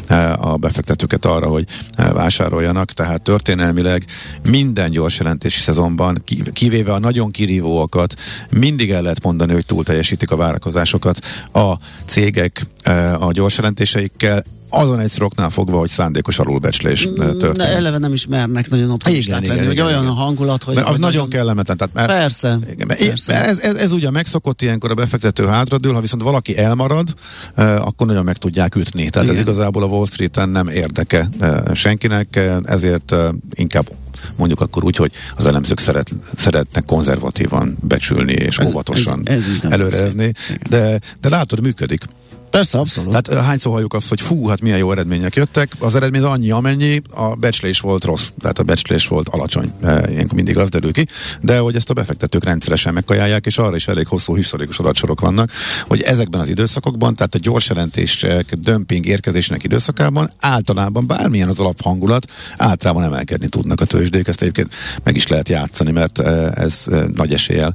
eh, a befektetőket arra, hogy eh, vásároljanak. Tehát történelmileg minden gyors jelentési szezonban, kivéve a nagyon kirívóakat, mindig el lehet mondani, hogy túl teljesítik a várakozásokat a cégek eh, a gyors jelentéseikkel, azon egy roknál fogva, hogy szándékos alulbecslés mm, történik. De
eleve nem is mernek nagyon optimisták lenni, hogy olyan a hangulat, hogy...
Az nagyon, nagyon kellemetlen. Tehát
mert, persze.
Igen, mert persze. Ez, ez, ez ugye megszokott ilyenkor a befektető hátradől, ha viszont valaki elmarad, eh, akkor nagyon meg tudják ütni. Tehát igen. ez igazából a Wall Street-en nem érdeke eh, senkinek, eh, ezért eh, inkább mondjuk akkor úgy, hogy az elemzők szeret, szeretnek konzervatívan becsülni és óvatosan ez, ez, ez előrezni, de, de látod, működik.
Persze, abszolút.
Tehát hányszor halljuk azt, hogy fú, hát milyen jó eredmények jöttek. Az eredmény annyi, amennyi, a becslés volt rossz, tehát a becslés volt alacsony. Ilyenkor mindig az derül ki. De hogy ezt a befektetők rendszeresen megkajálják, és arra is elég hosszú historikus adatsorok vannak, hogy ezekben az időszakokban, tehát a gyors jelentések, dömping érkezésnek időszakában általában bármilyen az alaphangulat, általában emelkedni tudnak a tőzsdék. Ezt egyébként meg is lehet játszani, mert ez nagy eséllyel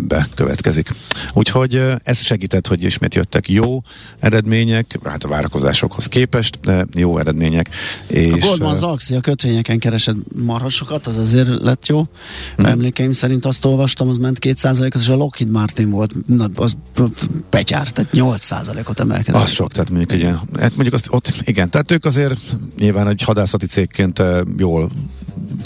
bekövetkezik. Úgyhogy ez segített, hogy ismét jöttek jó eredmények, hát a várakozásokhoz képest, de jó eredmények. És,
a Goldman Sachs a kötvényeken keresett marhasokat, az azért lett jó. Hmm. Emlékeim szerint azt olvastam, az ment 2 és a Lockheed Martin volt, na, az petyár, tehát 8 ot emelkedett.
Az sok, tehát mondjuk egy ilyen, hát mondjuk azt, ott, igen, tehát ők azért nyilván egy hadászati cégként jól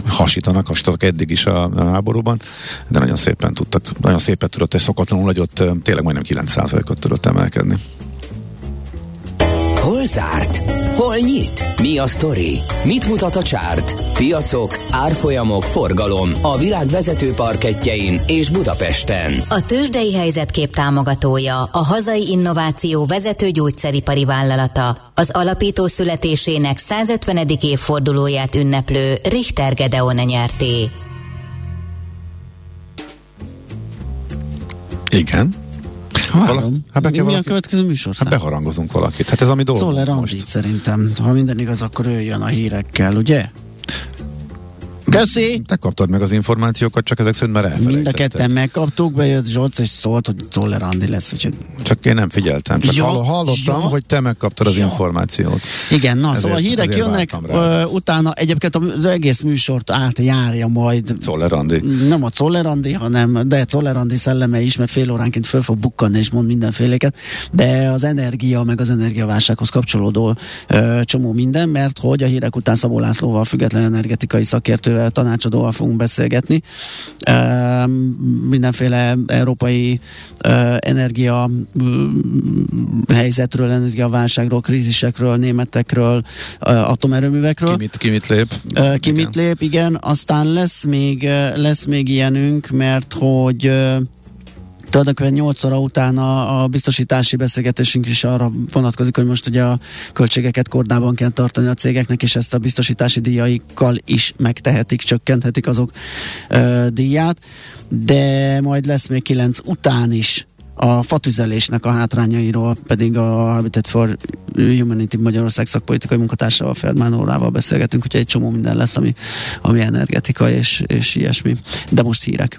hasítanak, hasítanak eddig is a, a háborúban, de nagyon szépen tudtak, nagyon szépen tudott, és szokatlanul nagyot, tényleg majdnem 9%-ot tudott emelkedni.
Hol zárt? Hol nyit? Mi a sztori? Mit mutat a csárt? Piacok, árfolyamok, forgalom a világ vezető parketjein és Budapesten.
A tőzsdei helyzetkép támogatója, a hazai innováció vezető gyógyszeripari vállalata, az alapító születésének 150. évfordulóját ünneplő Richter Gedeon nyerté.
Igen.
Várom. Hát be mi, mi a következő műsor?
Hát beharangozunk valakit. Hát ez ami dolgunk
Szoller Andit szerintem. Ha minden igaz, akkor ő jön a hírekkel, ugye? Köszi!
Te kaptad meg az információkat, csak ezek szerint már elfelejtetted.
Mind a ketten megkaptuk, bejött Zsolc, és szólt, hogy Zoller Andi lesz. Úgyhogy...
Csak én nem figyeltem, csak ja, hallottam, ja. hogy te megkaptad az ja. információt.
Igen, na, ezért, szóval a hírek jönnek, uh, utána egyébként az egész műsort átjárja majd.
Zoller Andi.
Nem a Zoller Andi, hanem, de Zoller Andi szelleme is, mert fél óránként föl fog bukkanni és mond mindenféléket, de az energia, meg az energiaválsághoz kapcsolódó uh, csomó minden, mert hogy a hírek után Szabó Lászlóval, független energetikai szakértővel tanácsadóval fogunk beszélgetni. Mindenféle európai energia helyzetről, energiaválságról, krízisekről, németekről, atomerőművekről.
Ki mit, ki mit lép?
Ki mit lép, igen. Aztán lesz még, lesz még ilyenünk, mert hogy tulajdonképpen 8 óra után a, a biztosítási beszélgetésünk is arra vonatkozik, hogy most ugye a költségeket kordában kell tartani a cégeknek, és ezt a biztosítási díjaikkal is megtehetik, csökkenthetik azok ö, díját, de majd lesz még 9 után is a fatüzelésnek a hátrányairól pedig a Habitat for Humanity Magyarország szakpolitikai munkatársával Feldmán órával beszélgetünk, úgyhogy egy csomó minden lesz, ami, ami energetika és, és ilyesmi. De most hírek.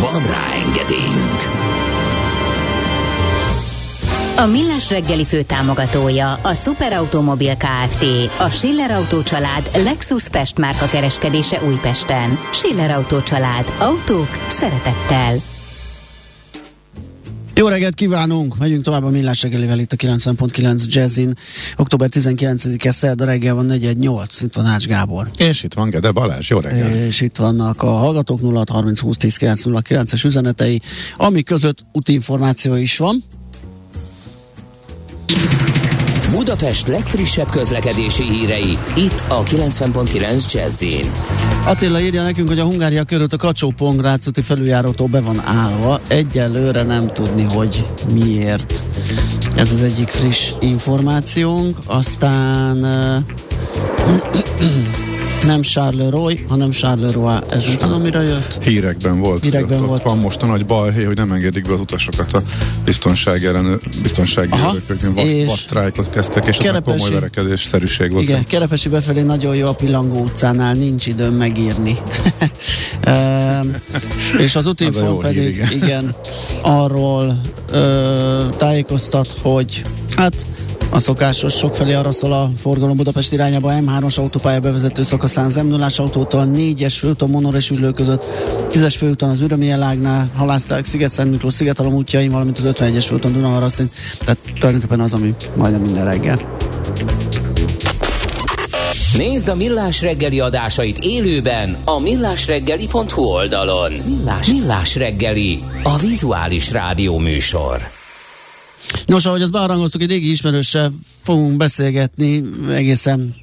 Van rá engedélyünk!
A Millás reggeli fő támogatója a Superautomobil KFT, a Schiller Auto család Lexus Pest márka kereskedése Újpesten. Schiller Auto család. Autók szeretettel.
Jó reggelt kívánunk! Megyünk tovább a Millás reggelivel itt a 90.9 Jazzin. Október 19-e szerda reggel van 418. Itt van Ács Gábor.
És itt van Gede Balázs. Jó reggelt!
És itt vannak a hallgatók 0 30 20 10 9 es üzenetei, ami között útinformáció is van.
Budapest legfrissebb közlekedési hírei, itt a 90.9 jazz
Attila írja nekünk, hogy a Hungária körült a kacsó pongrácúti felüljárótól be van állva. Egyelőre nem tudni, hogy miért. Ez az egyik friss információnk. Aztán nem Charleroi, hanem Charleroi. Ez nem tudom, mire jött?
Hírekben volt.
Hírekben volt.
Van most a nagy baj, hogy nem engedik be az utasokat a biztonsági ellen, biztonsági őrökök, vasztrájkot kezdtek, és kerepesi, komoly verekedés szerűség volt.
Igen, Kerepesi befelé nagyon jó a Pillangó utcánál, nincs időm megírni. és az útinfon pedig, hír, igen. igen, arról ö, tájékoztat, hogy hát a szokásos sokfelé arra szól a forgalom Budapest irányába M3-as autópálya bevezető szakaszán 0 autótól, 4-es főúton Monor és Ülő között, 10-es főúton az Ürömi Elágnál, Halászták, sziget szent Miklós, Szigetalom útjain, valamint az 51-es főúton Dunaharasztin, tehát tulajdonképpen az, ami majdnem minden reggel.
Nézd a Millás reggeli adásait élőben a millásreggeli.hu oldalon. Millás, Millás reggeli, a vizuális rádió műsor.
Nos, ahogy azt bearangoztuk, egy régi ismerőssel fogunk beszélgetni egészen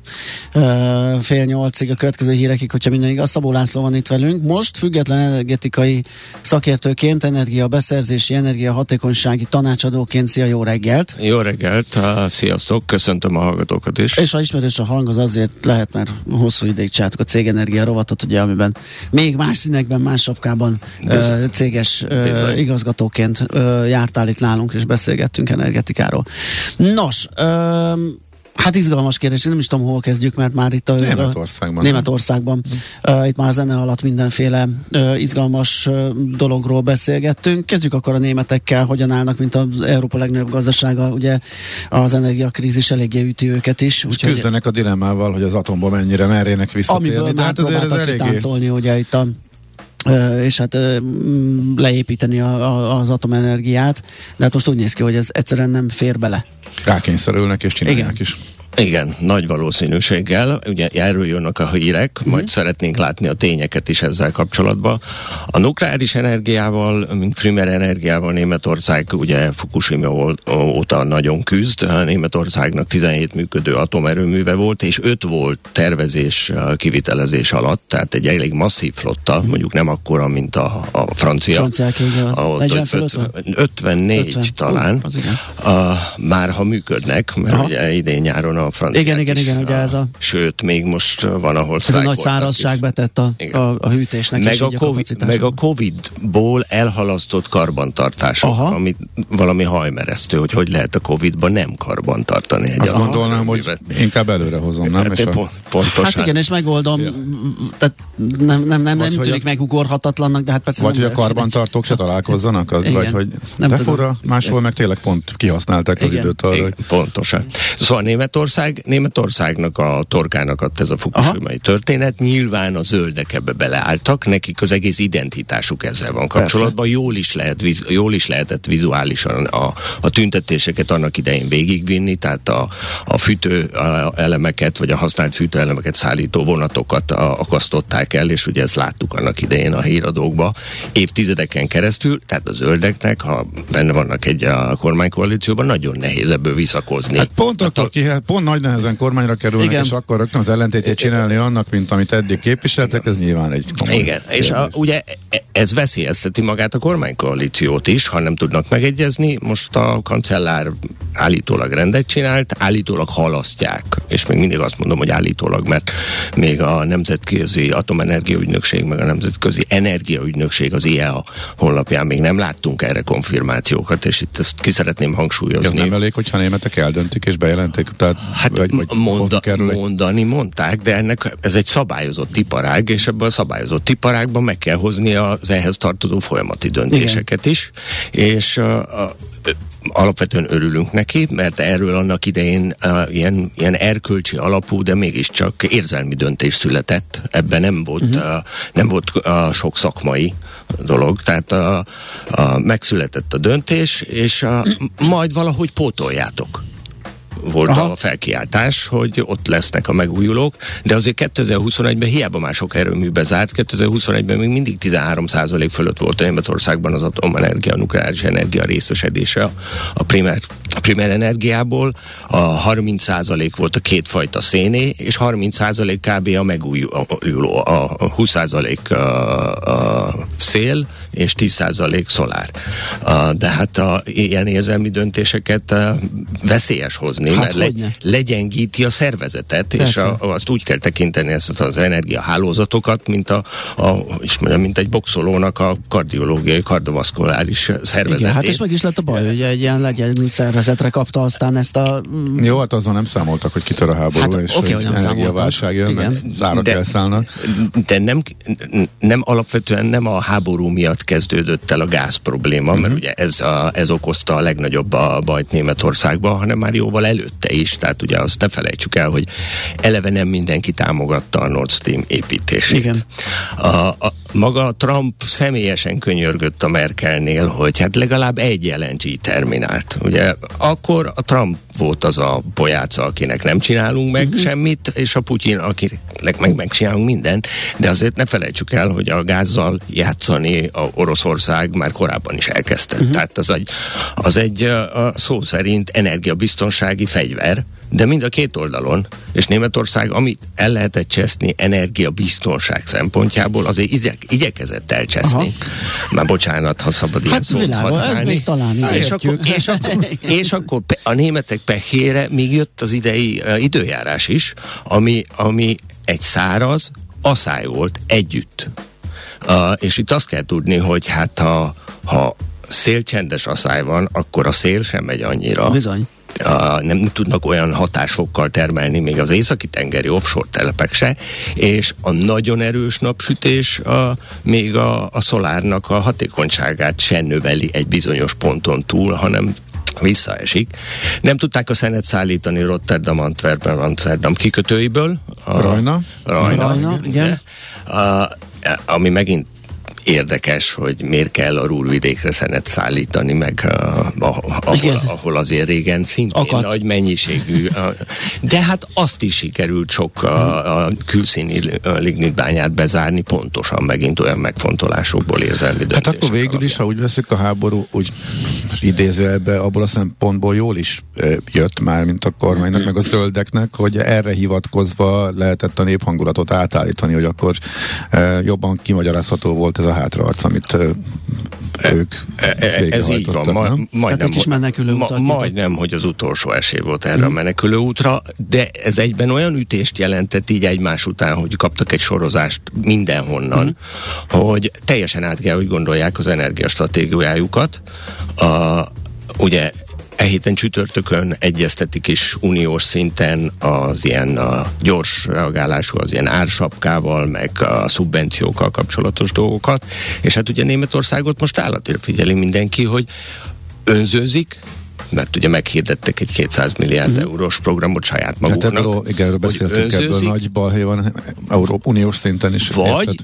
uh, fél nyolcig a következő hírekig, hogyha minden igaz. Szabó László van itt velünk. Most független energetikai szakértőként, energiabeszerzési, energiahatékonysági tanácsadóként. Szia, jó reggelt!
Jó reggelt, sziasztok, köszöntöm a hallgatókat is.
És ha ismerős a hang, az azért lehet, mert hosszú ideig csináltuk a cégenergia rovatot, ugye, amiben még más színekben, más sapkában uh, céges uh, igazgatóként jártál itt nálunk, és beszélgettünk energetikáról. Nos, um, Hát izgalmas kérdés, nem is tudom, hol kezdjük, mert már itt a...
Németországban.
Németországban. Uh, itt már a zene alatt mindenféle uh, izgalmas uh, dologról beszélgettünk. Kezdjük akkor a németekkel, hogyan állnak, mint az Európa legnagyobb gazdasága. Ugye az energiakrízis eléggé üti őket is.
Úgy küzdenek a dilemmával, hogy az atomba mennyire merjenek visszatérni.
Amiből már hát azért ez eléggé... táncolni, ugye itt a és hát leépíteni a, a, az atomenergiát, de hát most úgy néz ki, hogy ez egyszerűen nem fér bele.
Rákényszerülnek és csinálják
Igen.
is.
Igen, nagy valószínűséggel. Ugye erről jönnek a hírek, uh-huh. majd szeretnénk látni a tényeket is ezzel kapcsolatban. A nukleáris energiával, mint primer energiával Németország ugye Fukushima óta nagyon küzd. Németországnak 17 működő atomerőműve volt, és 5 volt tervezés, kivitelezés alatt, tehát egy elég masszív flotta, uh-huh. mondjuk nem akkora, mint a, a francia.
Franciák,
ahol 54 50. talán. Uh, már ha működnek, mert Aha. ugye idén nyáron a franciák
Igen, igen,
is,
igen, ugye ez a...
Sőt, még most van, ahol
Ez a nagy szárazság betett a, a, a hűtésnek
meg a, COVID, a meg a Covid-ból elhalasztott karbantartások, Aha. ami valami hajmeresztő, hogy hogy lehet a Covid-ban nem karbantartani egy
Azt gondolnám, hogy inkább előre hozom, nem?
Hát, po- pontosan.
Hát igen, és megoldom. Ja. Tehát nem, nem, nem, nem tűnik a... megugorhatatlannak, de hát persze
Vagy hogy a karbantartók se találkozzanak, az, vagy hogy nem de fura, máshol meg tényleg pont kihasználták az időt arra.
Pontosan. Szóval Németország, Németországnak a torkának adta ez a fukushimai történet. Nyilván a zöldek ebbe beleálltak, nekik az egész identitásuk ezzel van kapcsolatban. Jól is, lehet, jól is lehetett vizuálisan a, a tüntetéseket annak idején végigvinni, tehát a, a fűtő a elemeket, vagy a használt fűtőelemeket szállító vonatokat a, akasztották el, és ugye ezt láttuk annak idején a híradókba évtizedeken keresztül, tehát a zöldeknek, ha benne vannak egy a kormánykoalícióban, nagyon nehéz ebből visszakozni.
Hát pont akkor ki, hát pont nagy nehezen kormányra kerülnek, Igen. és akkor rögtön az ellentétét csinálni annak, mint amit eddig képviseltek, ez nyilván egy
komoly Igen, és a, ugye ez veszélyezteti magát a kormánykoalíciót is, ha nem tudnak megegyezni. Most a kancellár állítólag rendet csinált, állítólag halasztják, és még mindig azt mondom, hogy állítólag, mert még a Nemzetközi Atomenergia Ügynökség, meg a Nemzetközi Energiaügynökség az IEA honlapján még nem láttunk erre konfirmációkat, és itt ezt ki szeretném hangsúlyozni.
Ez nem elég, hogyha németek eldöntik és bejelentik? Tehát,
hát vagy, vagy monda, mondani mondták, de ennek ez egy szabályozott iparág, és ebből a szabályozott iparágban meg kell hozni az ehhez tartozó folyamati döntéseket Igen. is, és a, a, alapvetően örülünk neki, mert erről annak idején uh, ilyen, ilyen erkölcsi alapú, de mégiscsak érzelmi döntés született. Ebben nem volt, uh-huh. uh, nem volt uh, sok szakmai dolog, tehát a, a, megszületett a döntés, és a, majd valahogy pótoljátok volt Aha. a felkiáltás, hogy ott lesznek a megújulók, de azért 2021-ben hiába már sok erőműbe zárt, 2021-ben még mindig 13% fölött volt a Németországban az atomenergia, a nukleáris energia részesedése a, a primer, a primer energiából, a 30% volt a kétfajta széné, és 30% kb. a megújuló, a 20% a, a szél, és 10% szolár. De hát a, ilyen érzelmi döntéseket veszélyes hozni, hát mert le, legyengíti a szervezetet, Persze. és a, azt úgy kell tekinteni ezt az energiahálózatokat, mint, a, a, és mondjam, mint egy boxolónak a kardiológiai, kardovaszkuláris szervezetét. Igen,
hát és meg is lett a baj, hogy egy ilyen legyen szervezetre kapta aztán ezt a...
Mm, Jó, hát azon nem számoltak, hogy kitör a háború, hát, és okay, hogy energiaválság jön, mert zárak de, elszállnak.
De nem, nem alapvetően nem a háború miatt kezdődött el a gáz probléma, uh-huh. mert mhm. ugye ez, a, ez okozta a legnagyobb a bajt Németországban, hanem már jóval előtte is, tehát ugye azt ne felejtsük el, hogy eleve nem mindenki támogatta a Nord Stream építését. Igen. A, a, maga Trump személyesen könyörgött a Merkelnél, hogy hát legalább egy LNG terminált. Ugye akkor a Trump volt az a bojáca, akinek nem csinálunk meg uh-huh. semmit, és a Putyin, akinek meg megcsinálunk mindent, de azért ne felejtsük el, hogy a gázzal játszani a Oroszország már korábban is elkezdte. Uh-huh. Tehát az egy, az egy a szó szerint energiabiztonsági fegyver, de mind a két oldalon, és Németország, amit el lehetett cseszni energiabiztonság szempontjából, azért igyek, igyekezett elcseszni. Aha. Már bocsánat, ha szabad ilyen hát, szót világos, használni. Ez még
talán
és akkor, és, akkor, és akkor a németek pehére még jött az idei uh, időjárás is, ami, ami egy száraz asszály volt együtt. Uh, és itt azt kell tudni, hogy hát ha, ha szélcsendes asszály van, akkor a szél sem megy annyira.
Bizony
a, nem tudnak olyan hatásfokkal termelni még az északi tengeri offshore telepek se, és a nagyon erős napsütés a, még a, a szolárnak a hatékonyságát se növeli egy bizonyos ponton túl, hanem visszaesik. Nem tudták a szenet szállítani Rotterdam, Antwerpen, Amsterdam kikötőiből.
A, Rajna.
Rajna, Rajna igen. A, ami megint érdekes, hogy miért kell a rúlvidékre szenet szállítani, meg a, a, ahol, ahol azért régen szintén Akad. nagy mennyiségű. De hát azt is sikerült sok a, a külszíni lignitbányát bezárni, pontosan megint olyan megfontolásokból érzelmi
Hát akkor végül alapján. is, ha úgy veszik a háború, úgy idézőjelbe abból a szempontból jól is jött már, mint a kormánynak, meg a zöldeknek, hogy erre hivatkozva lehetett a néphangulatot átállítani, hogy akkor jobban kimagyarázható volt ez a hátraarc, amit ők
e, e, Ez így van, ma, majdnem,
is ma,
majdnem, hogy az utolsó esély volt erre mm. a menekülő útra, de ez egyben olyan ütést jelentett így egymás után, hogy kaptak egy sorozást mindenhonnan, mm. hogy teljesen át kell, hogy gondolják az energiastratégiájukat. A, ugye E héten csütörtökön egyeztetik is uniós szinten az ilyen a gyors reagálású, az ilyen ársapkával, meg a szubvenciókkal kapcsolatos dolgokat. És hát ugye Németországot most állatért figyeli mindenki, hogy önzőzik, mert ugye meghirdettek egy 200 milliárd mm. eurós programot saját hát maguknak. Hát
ebből, igen, erről beszéltünk, ebből nagy balhely van Európa Uniós szinten is.
Vagy,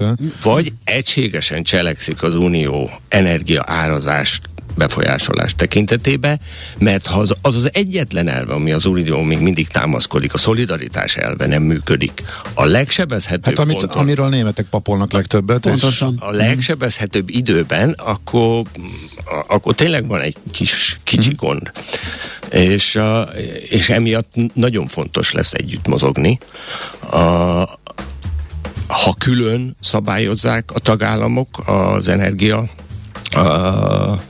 vagy egységesen cselekszik az Unió energia árazást befolyásolás tekintetében, mert ha az, az az egyetlen elve, ami az Unió még mindig támaszkodik, a szolidaritás elve nem működik. A legsebezhetőbb
hát amit,
ponton,
amiről a németek papolnak legtöbbet.
Pontosan.
A legsebezhetőbb időben, akkor, akkor tényleg van egy kis kicsi mm. gond. És, és emiatt nagyon fontos lesz együtt mozogni. A, ha külön szabályozzák a tagállamok az energia a,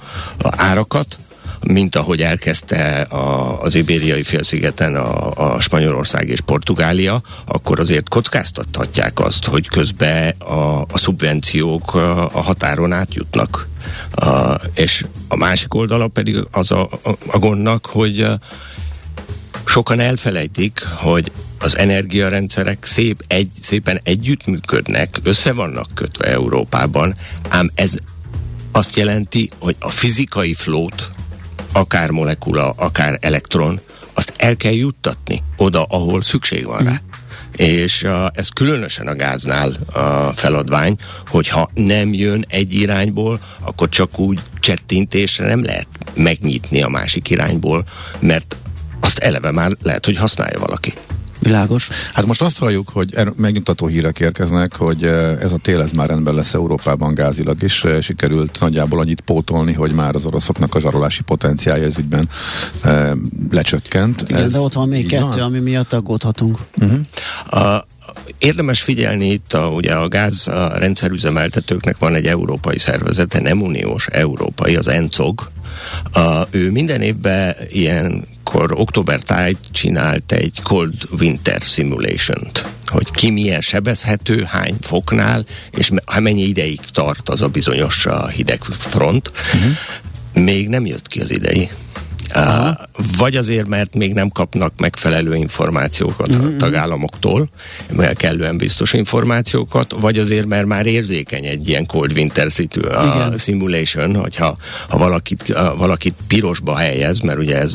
árakat, mint ahogy elkezdte a, az ibériai félszigeten a, a Spanyolország és Portugália, akkor azért kockáztathatják azt, hogy közben a, a szubvenciók a, a határon átjutnak. A, és a másik oldala pedig az a, a, a gondnak, hogy sokan elfelejtik, hogy az energiarendszerek szép egy, szépen együttműködnek, össze vannak kötve Európában, ám ez azt jelenti, hogy a fizikai flót, akár molekula, akár elektron, azt el kell juttatni oda, ahol szükség van rá. És uh, ez különösen a gáznál a feladvány, hogyha nem jön egy irányból, akkor csak úgy csettintésre nem lehet megnyitni a másik irányból, mert azt eleve már lehet, hogy használja valaki.
Világos.
Hát most azt halljuk, hogy er, megnyugtató hírek érkeznek, hogy eh, ez a tél ez már rendben lesz Európában gázilag is. Eh, sikerült nagyjából annyit pótolni, hogy már az oroszoknak a zsarolási potenciálja ez ügyben e, lecsökkent.
Igen, ez de ott van még kettő, van? ami miatt aggódhatunk.
Uh-huh. A, Érdemes figyelni itt, a, ugye a gáz a rendszerüzemeltetőknek van egy európai szervezete, nem uniós, európai, az ENCOG. A, ő minden évben ilyenkor október tájt csinált egy Cold Winter Simulation-t, hogy ki milyen sebezhető, hány foknál, és mennyi ideig tart az a bizonyos hideg front. Uh-huh. Még nem jött ki az idei Aha. Vagy azért, mert még nem kapnak megfelelő információkat uh-huh. a mhm. tagállamoktól, mert kellően biztos információkat, vagy azért, mert már érzékeny egy ilyen cold winter situ, a simulation, hogyha ha valakit, a, valakit pirosba helyez, mert ugye ez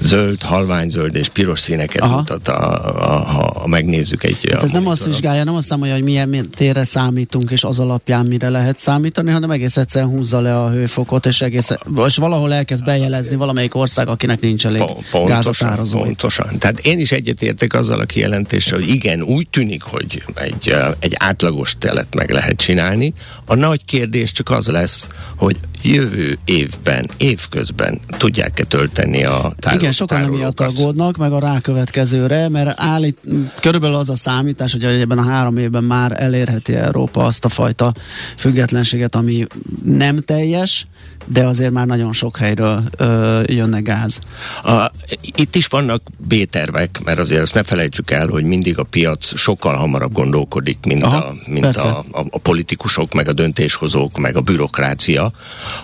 zöld, halványzöld és piros színeket Aha. mutat, a, a, ha, ha megnézzük egy...
Hát ez nem azt vizsgálja, nem azt számolja, hogy milyen térre számítunk, és az alapján mire lehet számítani, hanem egész egyszerűen húzza le a hőfokot, és egész, és valahol elkezd bejelezni valamelyik ország, akinek nincs elég pontosan,
pontosan. Tehát én is egyetértek azzal a kijelentéssel, hogy igen, úgy tűnik, hogy egy, egy átlagos telet meg lehet csinálni. A nagy kérdés csak az lesz, hogy jövő évben, évközben tudják-e tölteni a tárolókat.
Igen, sokan emiatt aggódnak, meg a rákövetkezőre, mert állít, körülbelül az a számítás, hogy ebben a három évben már elérheti Európa azt a fajta függetlenséget, ami nem teljes, de azért már nagyon sok helyről ö, jönne gáz.
A, itt is vannak B-tervek, mert azért azt ne felejtsük el, hogy mindig a piac sokkal hamarabb gondolkodik, mint, Aha, a, mint a, a, a politikusok, meg a döntéshozók, meg a bürokrácia.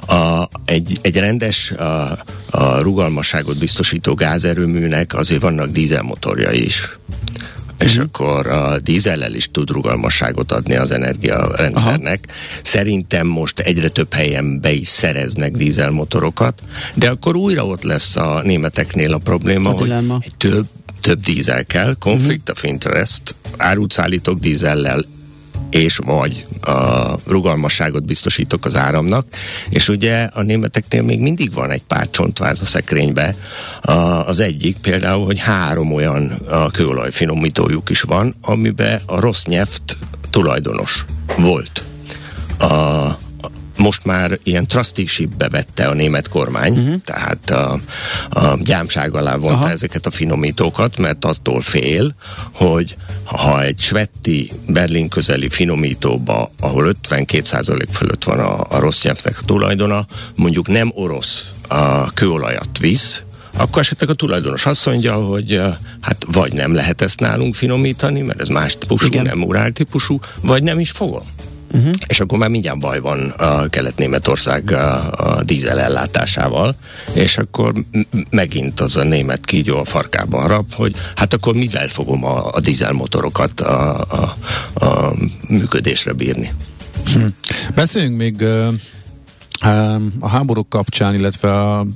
A, egy, egy rendes a, a rugalmasságot biztosító gázerőműnek azért vannak dízelmotorja is és uh-huh. akkor a dízellel is tud rugalmasságot adni az energiarendszernek. Aha. Szerintem most egyre több helyen be is szereznek dízelmotorokat, de akkor újra ott lesz a németeknél a probléma, a hogy több több dízel kell, conflict uh-huh. of interest, árut szállítok dízellel, és vagy a rugalmasságot biztosítok az áramnak, és ugye a németeknél még mindig van egy pár csontváz a szekrénybe. A, az egyik például, hogy három olyan a kőolajfinomítójuk is van, amiben a rossz nyeft tulajdonos volt. A, most már ilyen trusteeshipbe vette a német kormány, uh-huh. tehát a, a gyámság alá vonta Aha. ezeket a finomítókat, mert attól fél, hogy ha egy svetti Berlin közeli finomítóba, ahol 52% fölött van a, a rossz nyelvnek a tulajdona, mondjuk nem orosz a kőolajat visz, akkor esetleg a tulajdonos azt mondja, hogy hát vagy nem lehet ezt nálunk finomítani, mert ez más típusú, Igen. nem urál típusú, vagy nem is fogom. Uh-huh. És akkor már mindjárt baj van a Kelet-Németország a, a dízel ellátásával, és akkor megint az a német kígyó a farkában rab, hogy hát akkor mivel fogom a, a dízelmotorokat a, a, a működésre bírni.
Hm. Beszéljünk még a háborúk kapcsán, illetve a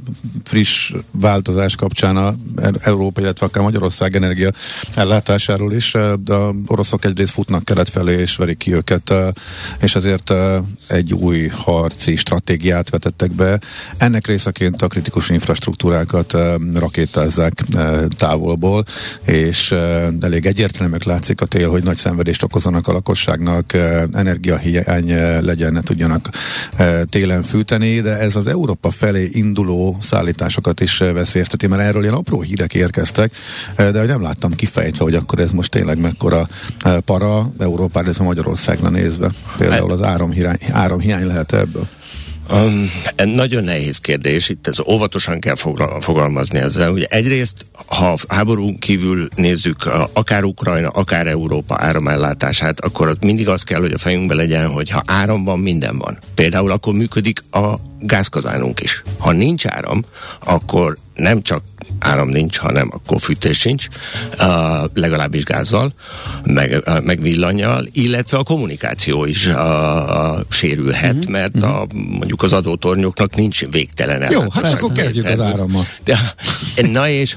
friss változás kapcsán a Európa, illetve akár Magyarország energia ellátásáról is, de a oroszok egyrészt futnak kelet felé, és verik ki őket, és ezért egy új harci stratégiát vetettek be. Ennek részeként a kritikus infrastruktúrákat rakétázzák távolból, és elég egyértelműek látszik a tél, hogy nagy szenvedést okozanak a lakosságnak, energiahiány legyen, ne tudjanak télen fűteni, de ez az Európa felé induló szállításokat is veszélyezteti, mert erről ilyen apró hírek érkeztek, de hogy nem láttam kifejtve, hogy akkor ez most tényleg mekkora para Európára, illetve Magyarországra nézve. Például az áramhiány, áramhiány lehet ebből.
Um, nagyon nehéz kérdés, itt ez óvatosan kell fogalmazni ezzel. Ugye egyrészt, ha háború kívül nézzük akár Ukrajna, akár Európa áramellátását, akkor ott mindig az kell, hogy a fejünkben legyen, hogy ha áram van, minden van. Például akkor működik a gázkazánunk is. Ha nincs áram, akkor nem csak áram nincs, hanem akkor fűtés sincs, uh, legalábbis gázzal, meg, uh, meg villanyjal, illetve a kommunikáció is uh, sérülhet, mm-hmm. mert mhm. a, mondjuk az adótornyoknak nincs végtelen
Jó, hát akkor kezdjük az árammal.
De, na és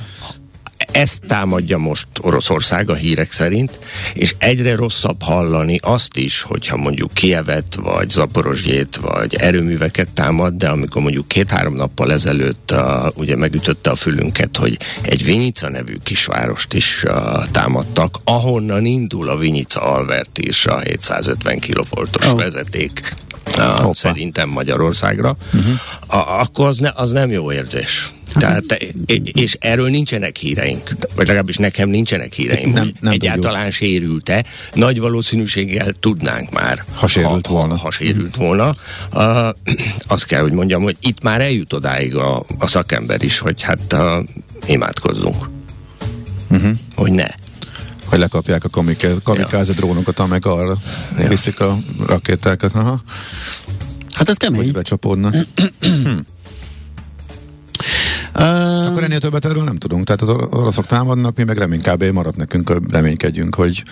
ezt támadja most Oroszország a hírek szerint, és egyre rosszabb hallani azt is, hogyha mondjuk Kievet, vagy Zaporozsjét, vagy erőműveket támad, de amikor mondjuk két-három nappal ezelőtt uh, ugye megütötte a fülünket, hogy egy Vinica nevű kisvárost is uh, támadtak, ahonnan indul a Vinica Alvert is a 750 kilovoltos oh. vezeték uh, szerintem Magyarországra, uh-huh. a, akkor az, ne, az nem jó érzés. Tehát, és erről nincsenek híreink, vagy legalábbis nekem nincsenek híreim, nem, nem egyáltalán tudjuk. sérült-e. Nagy valószínűséggel tudnánk már.
Ha sérült
ha,
volna.
Ha, ha sérült volna. Uh, azt kell, hogy mondjam, hogy itt már eljut odáig a, a szakember is, hogy hát uh, imádkozzunk. Uh-huh. Hogy ne
hogy lekapják a kamikáze ja. drónokat, amelyek arra ja. viszik a rakétákat. Aha.
Hát ez kemény.
Hogy becsapódnak. Uh, Akkor ennél többet erről nem tudunk. Tehát az oroszok támadnak, mi meg remény kb. maradt nekünk, reménykedjünk, hogy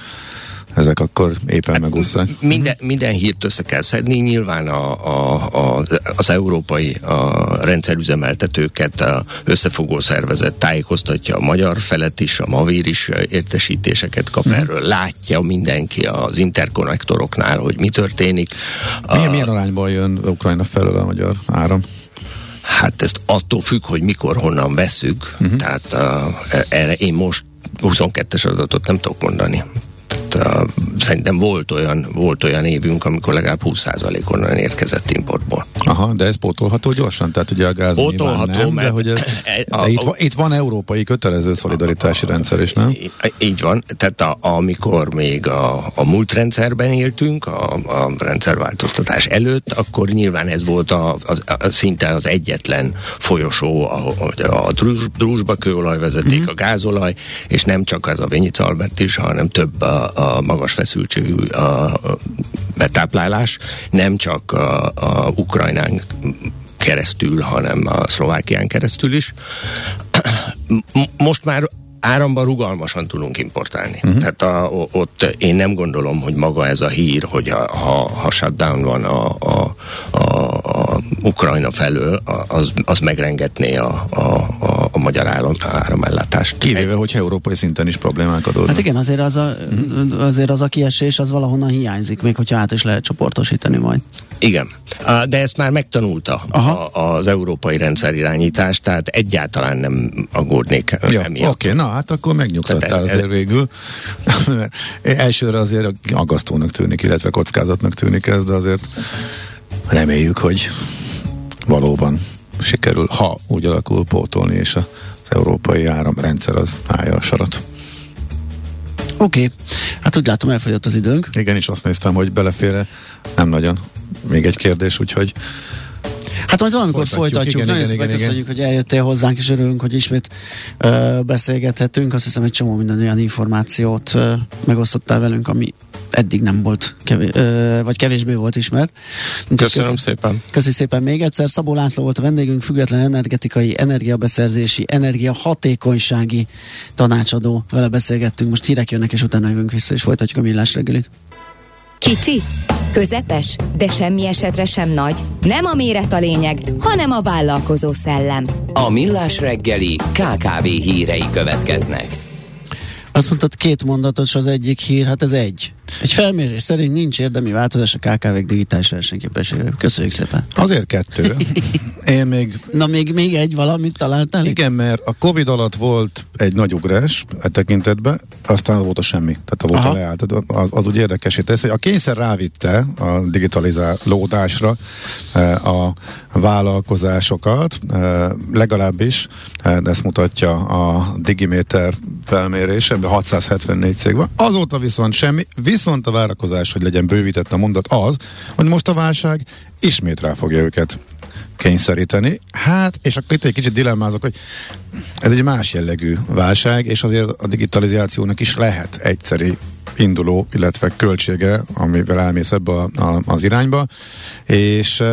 ezek akkor éppen hát, megúsznak.
Minden, minden hírt össze kell szedni, nyilván a, a, a, az európai a rendszerüzemeltetőket a összefogó szervezet tájékoztatja a magyar felet is, a Mavír is értesítéseket kap mm. erről, látja mindenki az interkonnektoroknál, hogy mi történik.
Milyen, a, milyen arányban jön Ukrajna felől a magyar áram?
Hát ezt attól függ, hogy mikor, honnan veszük. Uh-huh. Tehát uh, erre én most 22-es adatot nem tudok mondani szerintem volt olyan, volt olyan évünk, amikor legalább 20% onnan érkezett importból.
Aha, de ez pótolható gyorsan? Tehát ugye a gáz
pótolható,
nem, mert, de hogy ez, a, de itt, a, itt, van európai kötelező szolidaritási a, rendszer is, nem?
Így van, tehát a, amikor még a, a múlt rendszerben éltünk, a, a rendszerváltoztatás előtt, akkor nyilván ez volt a, a, a, szinte az egyetlen folyosó, a, a, a drúzsba kőolajvezeték, mm-hmm. a gázolaj, és nem csak az a Vényica Albert is, hanem több a, a a magas feszültségű a betáplálás, nem csak a, a Ukrajnán keresztül, hanem a Szlovákián keresztül is. Most már áramban rugalmasan tudunk importálni. Uh-huh. Tehát a, ott én nem gondolom, hogy maga ez a hír, hogy a, ha, ha shutdown van a, a, a, a Ukrajna felől, az, az megrengetné a, a, a, a magyar áram, áramellátást.
Kivéve, hogy európai szinten is problémák adódnak.
Hát igen, azért az a, uh-huh. azért az a kiesés az valahonnan hiányzik, még hogyha át is lehet csoportosítani majd.
Igen, de ezt már megtanulta a, az európai rendszerirányítás, tehát egyáltalán nem aggódnék
ja, emiatt. Oké, okay, na hát akkor megnyugtattál azért végül. Elsőre azért aggasztónak tűnik, illetve kockázatnak tűnik ez, de azért reméljük, hogy valóban sikerül, ha úgy alakul pótolni, és az európai áramrendszer az állja a sarat.
Oké, okay. hát úgy látom elfogyott az időnk.
Igen, és azt néztem, hogy belefére nem nagyon. Még egy kérdés, úgyhogy
Hát majd valamikor folytatjuk. folytatjuk. Igen, Nagyon szépen köszönjük, hogy eljöttél hozzánk, és örülünk, hogy ismét uh, beszélgethetünk. Azt hiszem, egy csomó minden olyan információt uh, megosztottál velünk, ami eddig nem volt, kevés, uh, vagy kevésbé volt ismert.
Köszönöm köszi, szépen.
Köszi szépen még egyszer. Szabó László volt a vendégünk, független energetikai, energiabeszerzési, energiahatékonysági tanácsadó. Vele beszélgettünk, most hírek jönnek, és utána jövünk vissza, és folytatjuk a millás reggelit.
Kicsi, közepes, de semmi esetre sem nagy. Nem a méret a lényeg, hanem a vállalkozó szellem.
A Millás reggeli KKV hírei következnek.
Azt mondtad két mondatos az egyik hír, hát ez egy. Egy felmérés szerint nincs érdemi változás a KKV-k digitális versenyképességében. Köszönjük szépen.
Azért kettő. Én még...
Na még, még egy valamit találtál?
Igen, mert a Covid alatt volt egy nagy ugrás e tekintetben, aztán volt a semmi. Tehát a volt a leállt. Az, az úgy érdekes, tesz, hogy a kényszer rávitte a digitalizálódásra e, a vállalkozásokat, e, legalábbis ezt mutatja a Digimeter felmérése, 674 cég van. Azóta viszont semmi, viszont a várakozás, hogy legyen bővített a mondat az, hogy most a válság ismét rá fogja őket kényszeríteni. Hát, és akkor itt egy kicsit dilemmázok, hogy ez egy más jellegű válság, és azért a digitalizációnak is lehet egyszeri induló, illetve költsége, amivel elmész ebbe a, a, az irányba, és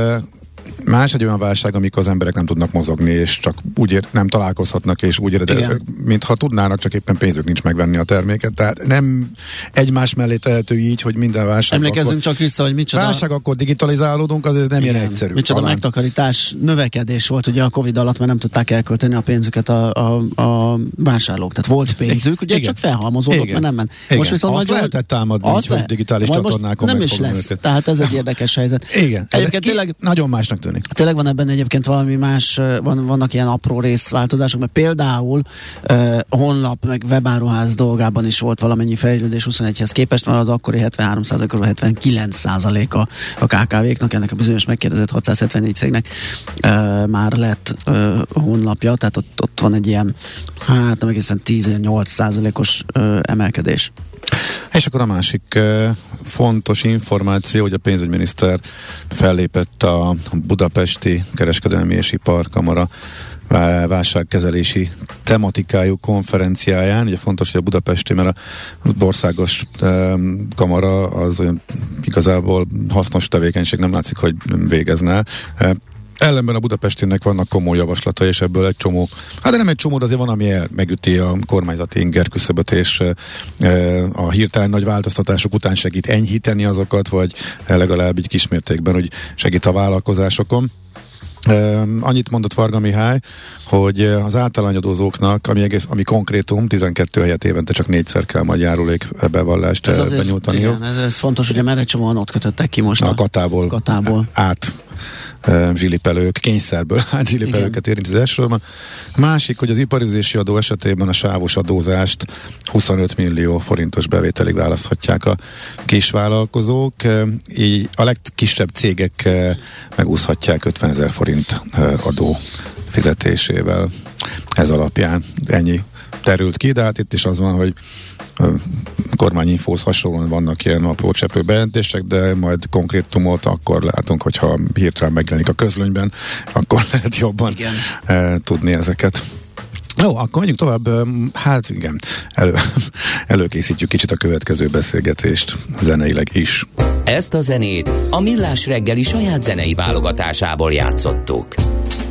Más egy olyan válság, amikor az emberek nem tudnak mozogni, és csak úgy ér, nem találkozhatnak, és úgy éred, mintha tudnának, csak éppen pénzük nincs megvenni a terméket. Tehát nem egymás mellé tehető így, hogy minden válság.
Emlékezzünk akkor, csak vissza, hogy micsoda.
Válság, akkor digitalizálódunk, azért nem Igen. ilyen egyszerű.
Micsoda talán. megtakarítás, növekedés volt ugye a Covid alatt, mert nem tudták elkölteni a pénzüket a, a, a vásárlók. Tehát volt pénzük, ugye Igen. csak felhalmozódott,
Igen.
mert nem ment.
Igen. Most viszont azt nagyon... lehetett támadni, az le... digitális csatornákon
Nem is lesz. Őket. Tehát ez egy érdekes helyzet.
Igen. Egyébként tényleg nagyon másnak tűnik.
Tényleg van ebben egyébként valami más, van, vannak ilyen apró részváltozások, mert például uh, honlap meg webáruház dolgában is volt valamennyi fejlődés 21-hez képest, mert az akkori 73% ról 79 a, a KKV-knak, ennek a bizonyos megkérdezett 674 cégnek uh, már lett uh, honlapja, tehát ott, ott van egy ilyen, hát nem egészen 18% os uh, emelkedés.
És akkor a másik fontos információ, hogy a pénzügyminiszter fellépett a budapesti kereskedelmi és iparkamara válságkezelési tematikájú konferenciáján. Ugye fontos, hogy a budapesti, mert a országos um, kamara az olyan igazából hasznos tevékenység nem látszik, hogy végezne Ellenben a Budapestének vannak komoly javaslatai, és ebből egy csomó, hát de nem egy csomó, de azért van, ami el, megüti a kormányzati inger küszöböt, és e, a hirtelen nagy változtatások után segít enyhíteni azokat, vagy legalább így kismértékben, hogy segít a vállalkozásokon. Uh, annyit mondott Varga Mihály, hogy az általányadózóknak, ami, egész, ami konkrétum, 12 helyet évente csak négyszer kell majd járulék bevallást ez azért,
Igen, ez, ez fontos, ugye mert egy csomóan ott kötöttek ki most
a, a katából,
katából.
át zsilipelők, kényszerből hát zsilipelőket érint az elsősorban. Másik, hogy az iparüzési adó esetében a sávos adózást 25 millió forintos bevételig választhatják a kisvállalkozók, így a legkisebb cégek megúszhatják 50 ezer forint adó fizetésével. Ez alapján ennyi terült ki, de hát itt is az van, hogy kormányinfóhoz hasonlóan vannak ilyen apró cseprő bejelentések, de majd konkrétumot akkor látunk, hogyha hirtelen megjelenik a közlönyben, akkor lehet jobban Igen. Eh, tudni ezeket. Jó, akkor menjünk tovább. Hát igen, elő, előkészítjük kicsit a következő beszélgetést zeneileg is.
Ezt a zenét a Millás reggeli saját zenei válogatásából játszottuk.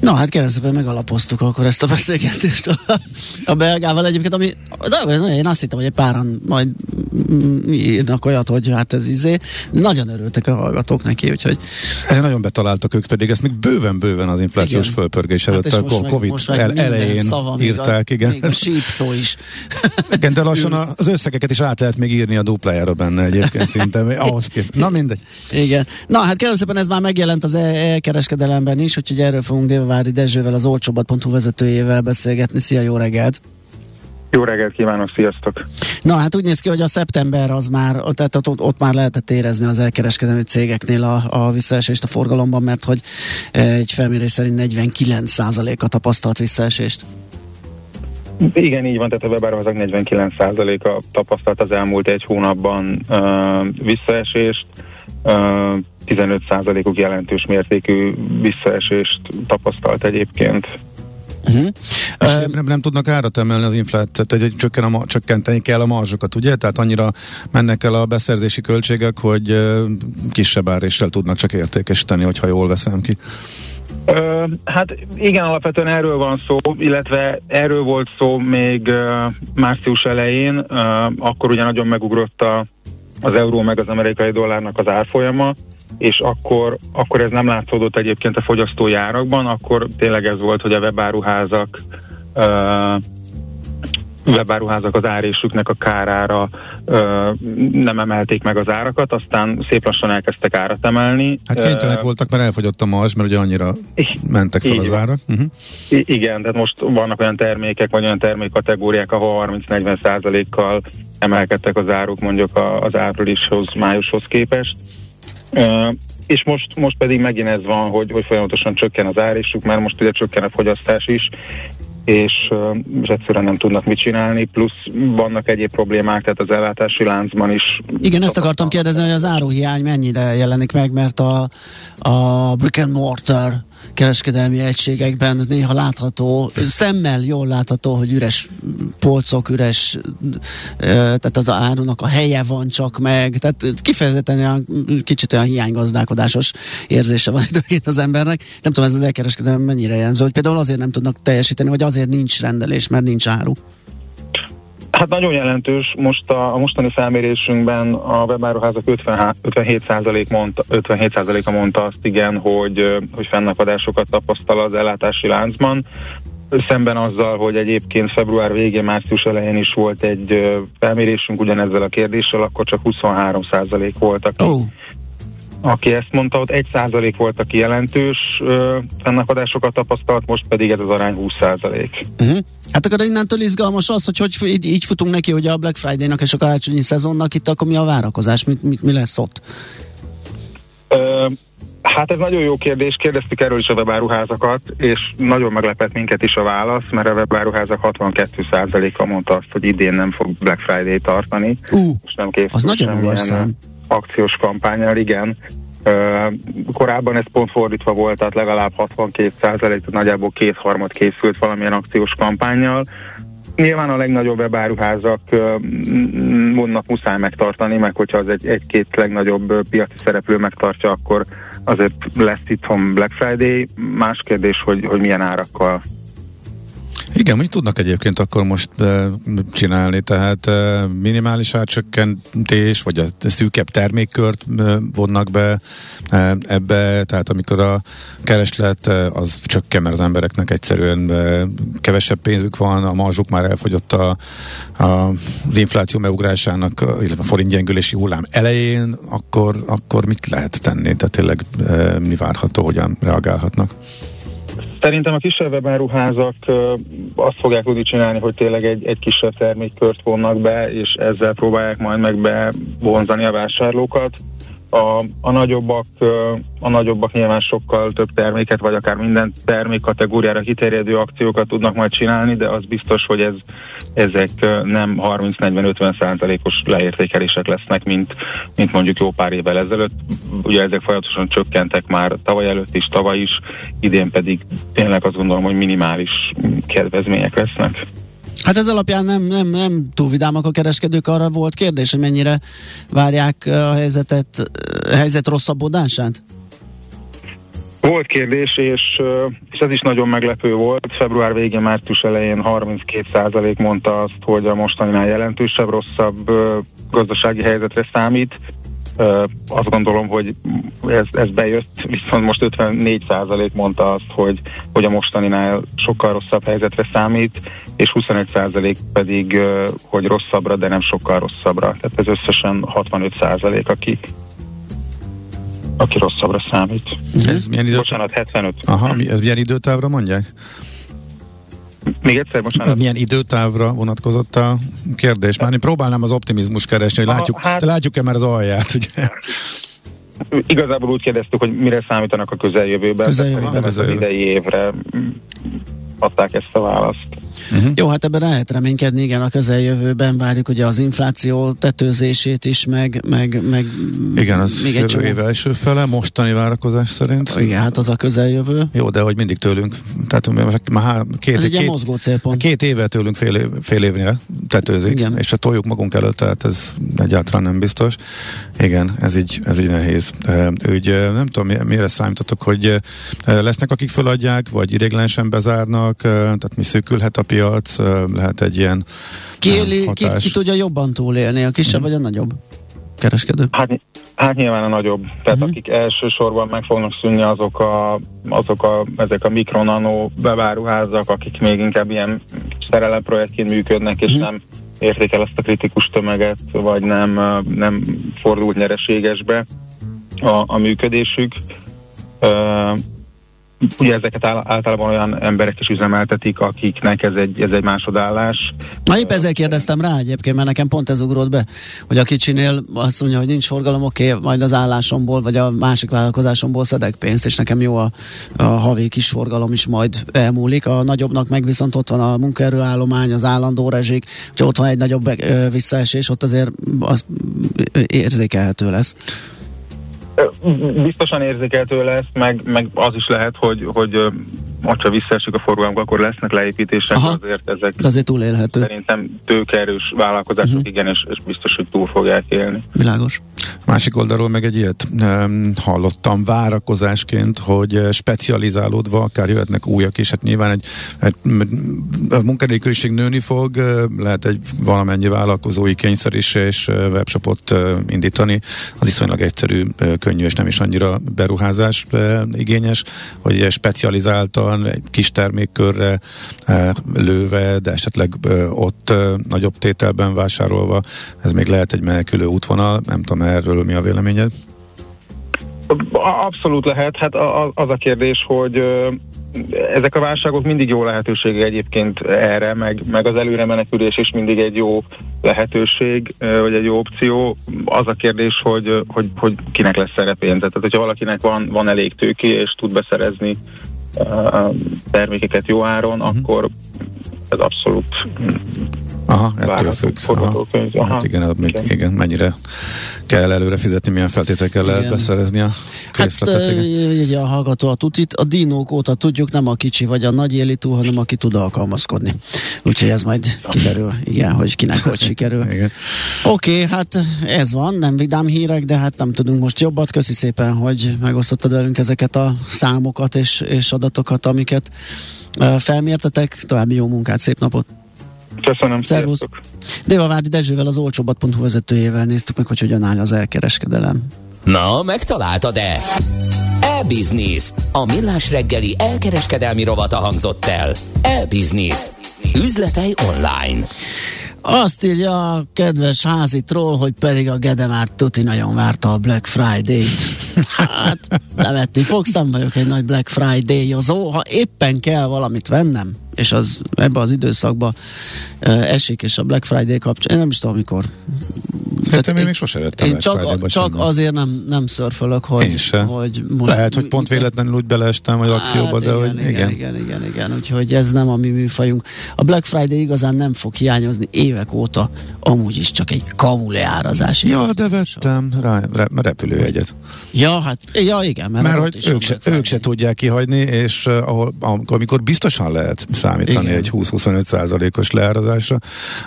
Na hát keresztben megalapoztuk akkor ezt a beszélgetést a, a belgával egyébként, ami de én azt hittem, hogy egy páran majd írnak olyat, hogy hát ez izé. Nagyon örültek a hallgatók neki, úgyhogy...
Ezzel nagyon betaláltak ők pedig, ezt még bőven-bőven az inflációs igen. fölpörgés hát előtt hát a Covid most el, elején szava, írták,
a,
igen.
Még a sípszó is.
igen, de lassan az összegeket is át lehet még írni a duplájára benne egyébként szinte. Ahhoz kép. Na mindegy.
Igen. Na hát kérem szépen ez már megjelent az e-kereskedelemben is, úgyhogy erről fogunk Dévavári Dezsővel, az olcsóbbat.hu vezetőjével beszélgetni. Szia, jó reggelt!
Jó reggelt kívánok, sziasztok!
Na hát úgy néz ki, hogy a szeptember az már, tehát ott, ott már lehetett érezni az elkereskedelmi cégeknél a, a visszaesést a forgalomban, mert hogy egy felmérés szerint 49%-a tapasztalt visszaesést.
Igen, így van, tehát a webáruházak 49%-a tapasztalt az elmúlt egy hónapban uh, visszaesést. Uh, 15%-uk jelentős mértékű visszaesést tapasztalt egyébként.
Uh-huh. És uh, nem, nem tudnak árat emelni az inflációt, tehát hogy csökken a, csökkenteni kell a marzsokat, ugye? Tehát annyira mennek el a beszerzési költségek, hogy uh, kisebb áréssel tudnak csak értékesíteni, hogyha jól veszem ki.
Uh, hát igen, alapvetően erről van szó, illetve erről volt szó még uh, március elején, uh, akkor ugye nagyon megugrott a, az euró meg az amerikai dollárnak az árfolyama, és akkor, akkor ez nem látszódott egyébként a fogyasztói árakban, akkor tényleg ez volt, hogy a webáruházak uh, webáruházak az árésüknek a kárára ö, nem emelték meg az árakat, aztán szép lassan elkezdtek árat emelni.
Hát kénytelenek voltak, mert elfogyott a marzs, mert ugye annyira mentek fel az árak. Uh-huh.
I- igen, tehát most vannak olyan termékek, vagy olyan termékkategóriák, ahol 30-40 százalékkal emelkedtek az áruk mondjuk az áprilishoz, májushoz képest. Uh, és most, most pedig megint ez van, hogy, hogy folyamatosan csökken az árésük, mert most ugye csökken a fogyasztás is, és, és egyszerűen nem tudnak mit csinálni, plusz vannak egyéb problémák, tehát az ellátási láncban is.
Igen, ezt akartam kérdezni, hogy az áruhiány mennyire jelenik meg, mert a, a brick and mortar kereskedelmi egységekben néha látható, szemmel jól látható, hogy üres polcok, üres, tehát az árunak a helye van csak meg, tehát kifejezetten olyan, kicsit olyan hiánygazdálkodásos érzése van időként az embernek. Nem tudom, ez az elkereskedelem mennyire jelző, hogy például azért nem tudnak teljesíteni, vagy azért nincs rendelés, mert nincs áru.
Hát nagyon jelentős. Most a, a mostani felmérésünkben a webáruházak 57%, mondta, 57%-a mondta azt igen, hogy, hogy fennakadásokat tapasztal az ellátási láncban. Szemben azzal, hogy egyébként február végén, március elején is volt egy felmérésünk ugyanezzel a kérdéssel, akkor csak 23% volt, aki, oh. Aki ezt mondta, ott 1% volt, aki jelentős fennakadásokat tapasztalt, most pedig ez az arány 20%. Uh-huh.
Hát akkor innentől izgalmas az, hogy, hogy így, így futunk neki, hogy a Black Friday-nak és a karácsonyi szezonnak itt akkor mi a várakozás, mi, mi, mi lesz ott?
Ö, Hát ez nagyon jó kérdés, kérdeztük erről is a webáruházakat, és nagyon meglepett minket is a válasz, mert a webáruházak 62%-a mondta azt, hogy idén nem fog Black Friday tartani.
Uh, és nem készül az nagyon magas szám.
Akciós kampányal, igen. Korábban ez pont fordítva volt, tehát legalább 62 százalék, nagyjából kétharmad készült valamilyen akciós kampányjal. Nyilván a legnagyobb webáruházak mondnak muszáj megtartani, meg hogyha az egy, egy-két legnagyobb piaci szereplő megtartja, akkor azért lesz itthon Black Friday. Más kérdés, hogy, hogy milyen árakkal
igen, hogy tudnak egyébként akkor most e, csinálni, tehát e, minimális árcsökkentés, vagy a szűkebb termékkört e, vonnak be e, ebbe, tehát amikor a kereslet e, az csökken, mert az embereknek egyszerűen e, kevesebb pénzük van, a marzsuk már elfogyott a, a, az infláció meugrásának, illetve a forint gyengülési hullám elején, akkor, akkor mit lehet tenni? Tehát tényleg e, mi várható, hogyan reagálhatnak?
Szerintem a kisebb webáruházak azt fogják tudni csinálni, hogy tényleg egy, egy kisebb termékkört vonnak be, és ezzel próbálják majd meg bevonzani a vásárlókat. A, a, nagyobbak, a nagyobbak nyilván sokkal több terméket, vagy akár minden termék kategóriára kiterjedő akciókat tudnak majd csinálni, de az biztos, hogy ez, ezek nem 30-40-50 százalékos leértékelések lesznek, mint, mint mondjuk jó pár évvel ezelőtt. Ugye ezek folyamatosan csökkentek már tavaly előtt is, tavaly is, idén pedig tényleg azt gondolom, hogy minimális kedvezmények lesznek.
Hát ez alapján nem, nem, nem túl vidámak a kereskedők, arra volt kérdés, hogy mennyire várják a helyzetet, a helyzet rosszabbodását?
Volt kérdés, és, és ez is nagyon meglepő volt. Február végén, március elején 32% mondta azt, hogy a mostaninál jelentősebb, rosszabb gazdasági helyzetre számít azt gondolom, hogy ez, ez bejött, viszont most 54 százalék mondta azt, hogy, hogy a mostaninál sokkal rosszabb helyzetre számít, és 21 százalék pedig, hogy rosszabbra, de nem sokkal rosszabbra. Tehát ez összesen 65 százalék, aki, aki rosszabbra számít.
Ez milyen időt...
Bocsánat, 75.
Aha, ez milyen időtávra mondják?
Még egyszer, bocsánat.
Milyen időtávra vonatkozott a kérdés? Már én próbálnám az optimizmus keresni, hogy látjuk, hát, látjuk-e már az alját, ugye?
Igazából úgy kérdeztük, hogy mire számítanak a közeljövőben.
Közeljövőben.
Az idei évre adták ezt a választ.
Uh-huh. Jó, hát ebben lehet reménykedni, igen, a közeljövőben várjuk ugye az infláció tetőzését is, meg, meg, meg
igen, az még egy jövő év első fele, mostani várakozás szerint.
Igen, hát az a közeljövő.
Jó, de hogy mindig tőlünk, tehát már két,
Ez egy
két,
mozgó célpont.
két éve tőlünk fél, év, fél évnél tetőzik, igen. és a toljuk magunk előtt, tehát ez egyáltalán nem biztos. Igen, ez így, ez így nehéz. Úgy nem tudom, mire számítotok, hogy lesznek, akik feladják, vagy idéglenesen bezárnak, tehát mi szűkülhet a piac, lehet egy ilyen
ki, éli, ki, ki tudja jobban túlélni, a kisebb uh-huh. vagy a nagyobb kereskedő?
Hát, hát nyilván a nagyobb. Tehát uh-huh. akik elsősorban meg fognak szűnni azok a, azok a, ezek a mikronanó beváruházak, akik még inkább ilyen szerelemprojektként működnek, és uh-huh. nem értékel ezt a kritikus tömeget, vagy nem, nem fordult nyereségesbe a, a működésük. Uh, ugye ezeket általában olyan emberek is üzemeltetik, akiknek ez egy, ez egy másodállás.
Na épp ezzel kérdeztem rá egyébként, mert nekem pont ez ugrott be, hogy a kicsinél azt mondja, hogy nincs forgalom, oké, okay, majd az állásomból, vagy a másik vállalkozásomból szedek pénzt, és nekem jó a, a havi kis forgalom is majd elmúlik. A nagyobbnak meg viszont ott van a munkaerőállomány, az állandó rezsik, hogy ott van egy nagyobb visszaesés, ott azért az érzékelhető lesz.
Biztosan érzékeltő lesz, meg, meg az is lehet, hogy, hogy ha visszaesik a forgalom, akkor lesznek leépítések, Aha, azért ezek
de azért túlélhető.
szerintem tőkerős vállalkozások, uh-huh. igen, és, és biztos, hogy túl fogják élni.
Világos.
Másik oldalról meg egy ilyet um, hallottam várakozásként, hogy specializálódva akár jöhetnek újak, és hát nyilván egy, egy a munkanélküliség nőni fog, lehet egy valamennyi vállalkozói kényszer is, és webshopot indítani, az viszonylag egyszerű, könnyű, és nem is annyira beruházás igényes, hogy specializáltan van, egy kis termékkörre e, lőve, de esetleg e, ott e, nagyobb tételben vásárolva, ez még lehet egy menekülő útvonal, nem tudom erről mi a véleményed?
Abszolút lehet, hát az a kérdés, hogy ezek a válságok mindig jó lehetőség egyébként erre, meg, meg az előre menekülés is mindig egy jó lehetőség, vagy egy jó opció. Az a kérdés, hogy, hogy, hogy kinek lesz erre pénze. Tehát, hogyha valakinek van, van elég tőké, és tud beszerezni termékeket jó áron, uh-huh. akkor ez abszolút
Aha, ettől függ. Aha. Aha. Hát igen, még, igen. igen, mennyire kell előre fizetni, milyen feltételekkel lehet beszerezni a készletet. Hát,
a hallgató a tutit, a dinók óta tudjuk, nem a kicsi vagy a nagy élitú, hanem aki tud alkalmazkodni. Úgyhogy ez majd kiderül, igen, hogy kinek hogy sikerül. Oké, okay, hát ez van, nem vidám hírek, de hát nem tudunk most jobbat. Köszi szépen, hogy megosztottad velünk ezeket a számokat és, és adatokat, amiket felmértetek. További jó munkát, szép napot!
Köszönöm.
Szervusz. Várdi Dezsővel, az olcsóbbat.hu vezetőjével néztük meg, hogy hogyan áll az elkereskedelem.
Na, megtaláltad-e? E-Business. A millás reggeli elkereskedelmi rovata hangzott el. E-Business. Üzletei online.
Azt írja a kedves házitról, hogy pedig a Gede már tuti nagyon várta a Black Friday-t. Hát, nevetni fogsz, nem vagyok egy nagy Black Friday-ozó. Ha éppen kell valamit vennem, és az ebbe az időszakba uh, esik, és a Black Friday kapcsán, én nem is tudom, mikor.
Szerintem én még sose lettem
Én csak, csak azért nem, nem szörfölök, hogy, hogy
most... Lehet, hogy pont véletlenül úgy beleestem az akcióba, hát, de
igen, hogy igen. Igen, igen, igen, úgyhogy ez nem a mi műfajunk. A Black Friday igazán nem fog hiányozni évek óta, amúgy is csak egy kamuleárazás.
Ja, de vettem rá, rá, repülőjegyet.
Ja, hát, ja igen.
Mert, mert hogy ők se, ők se tudják kihagyni, és uh, ahol, amikor biztosan lehet számítani Igen. egy 20-25 százalékos leárazásra.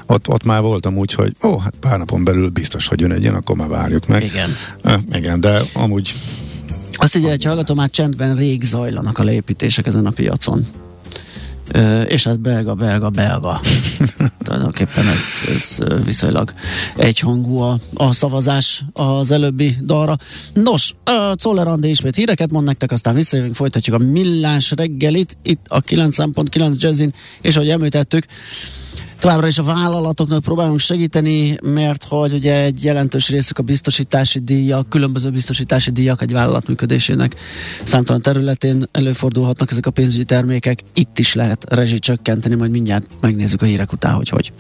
Ott, ott már voltam úgy, hogy ó, hát pár napon belül biztos, hogy jön egy ilyen, akkor már várjuk meg.
Igen.
Uh, igen, de amúgy
azt így egy hallgató, már csendben rég zajlanak a leépítések ezen a piacon. Ö, és hát belga, belga, belga. Tulajdonképpen ez, ez viszonylag egyhangú a, a szavazás az előbbi dalra. Nos, Czoller Andi ismét híreket mond nektek, aztán visszajövünk, folytatjuk a millás reggelit, itt a 9.9 Jazzin, és ahogy említettük, Továbbra is a vállalatoknak próbálunk segíteni, mert hogy ugye egy jelentős részük a biztosítási díjak, különböző biztosítási díjak egy vállalat működésének számtalan területén előfordulhatnak ezek a pénzügyi termékek. Itt is lehet rezsi csökkenteni, majd mindjárt megnézzük a hírek után, hogy hogy.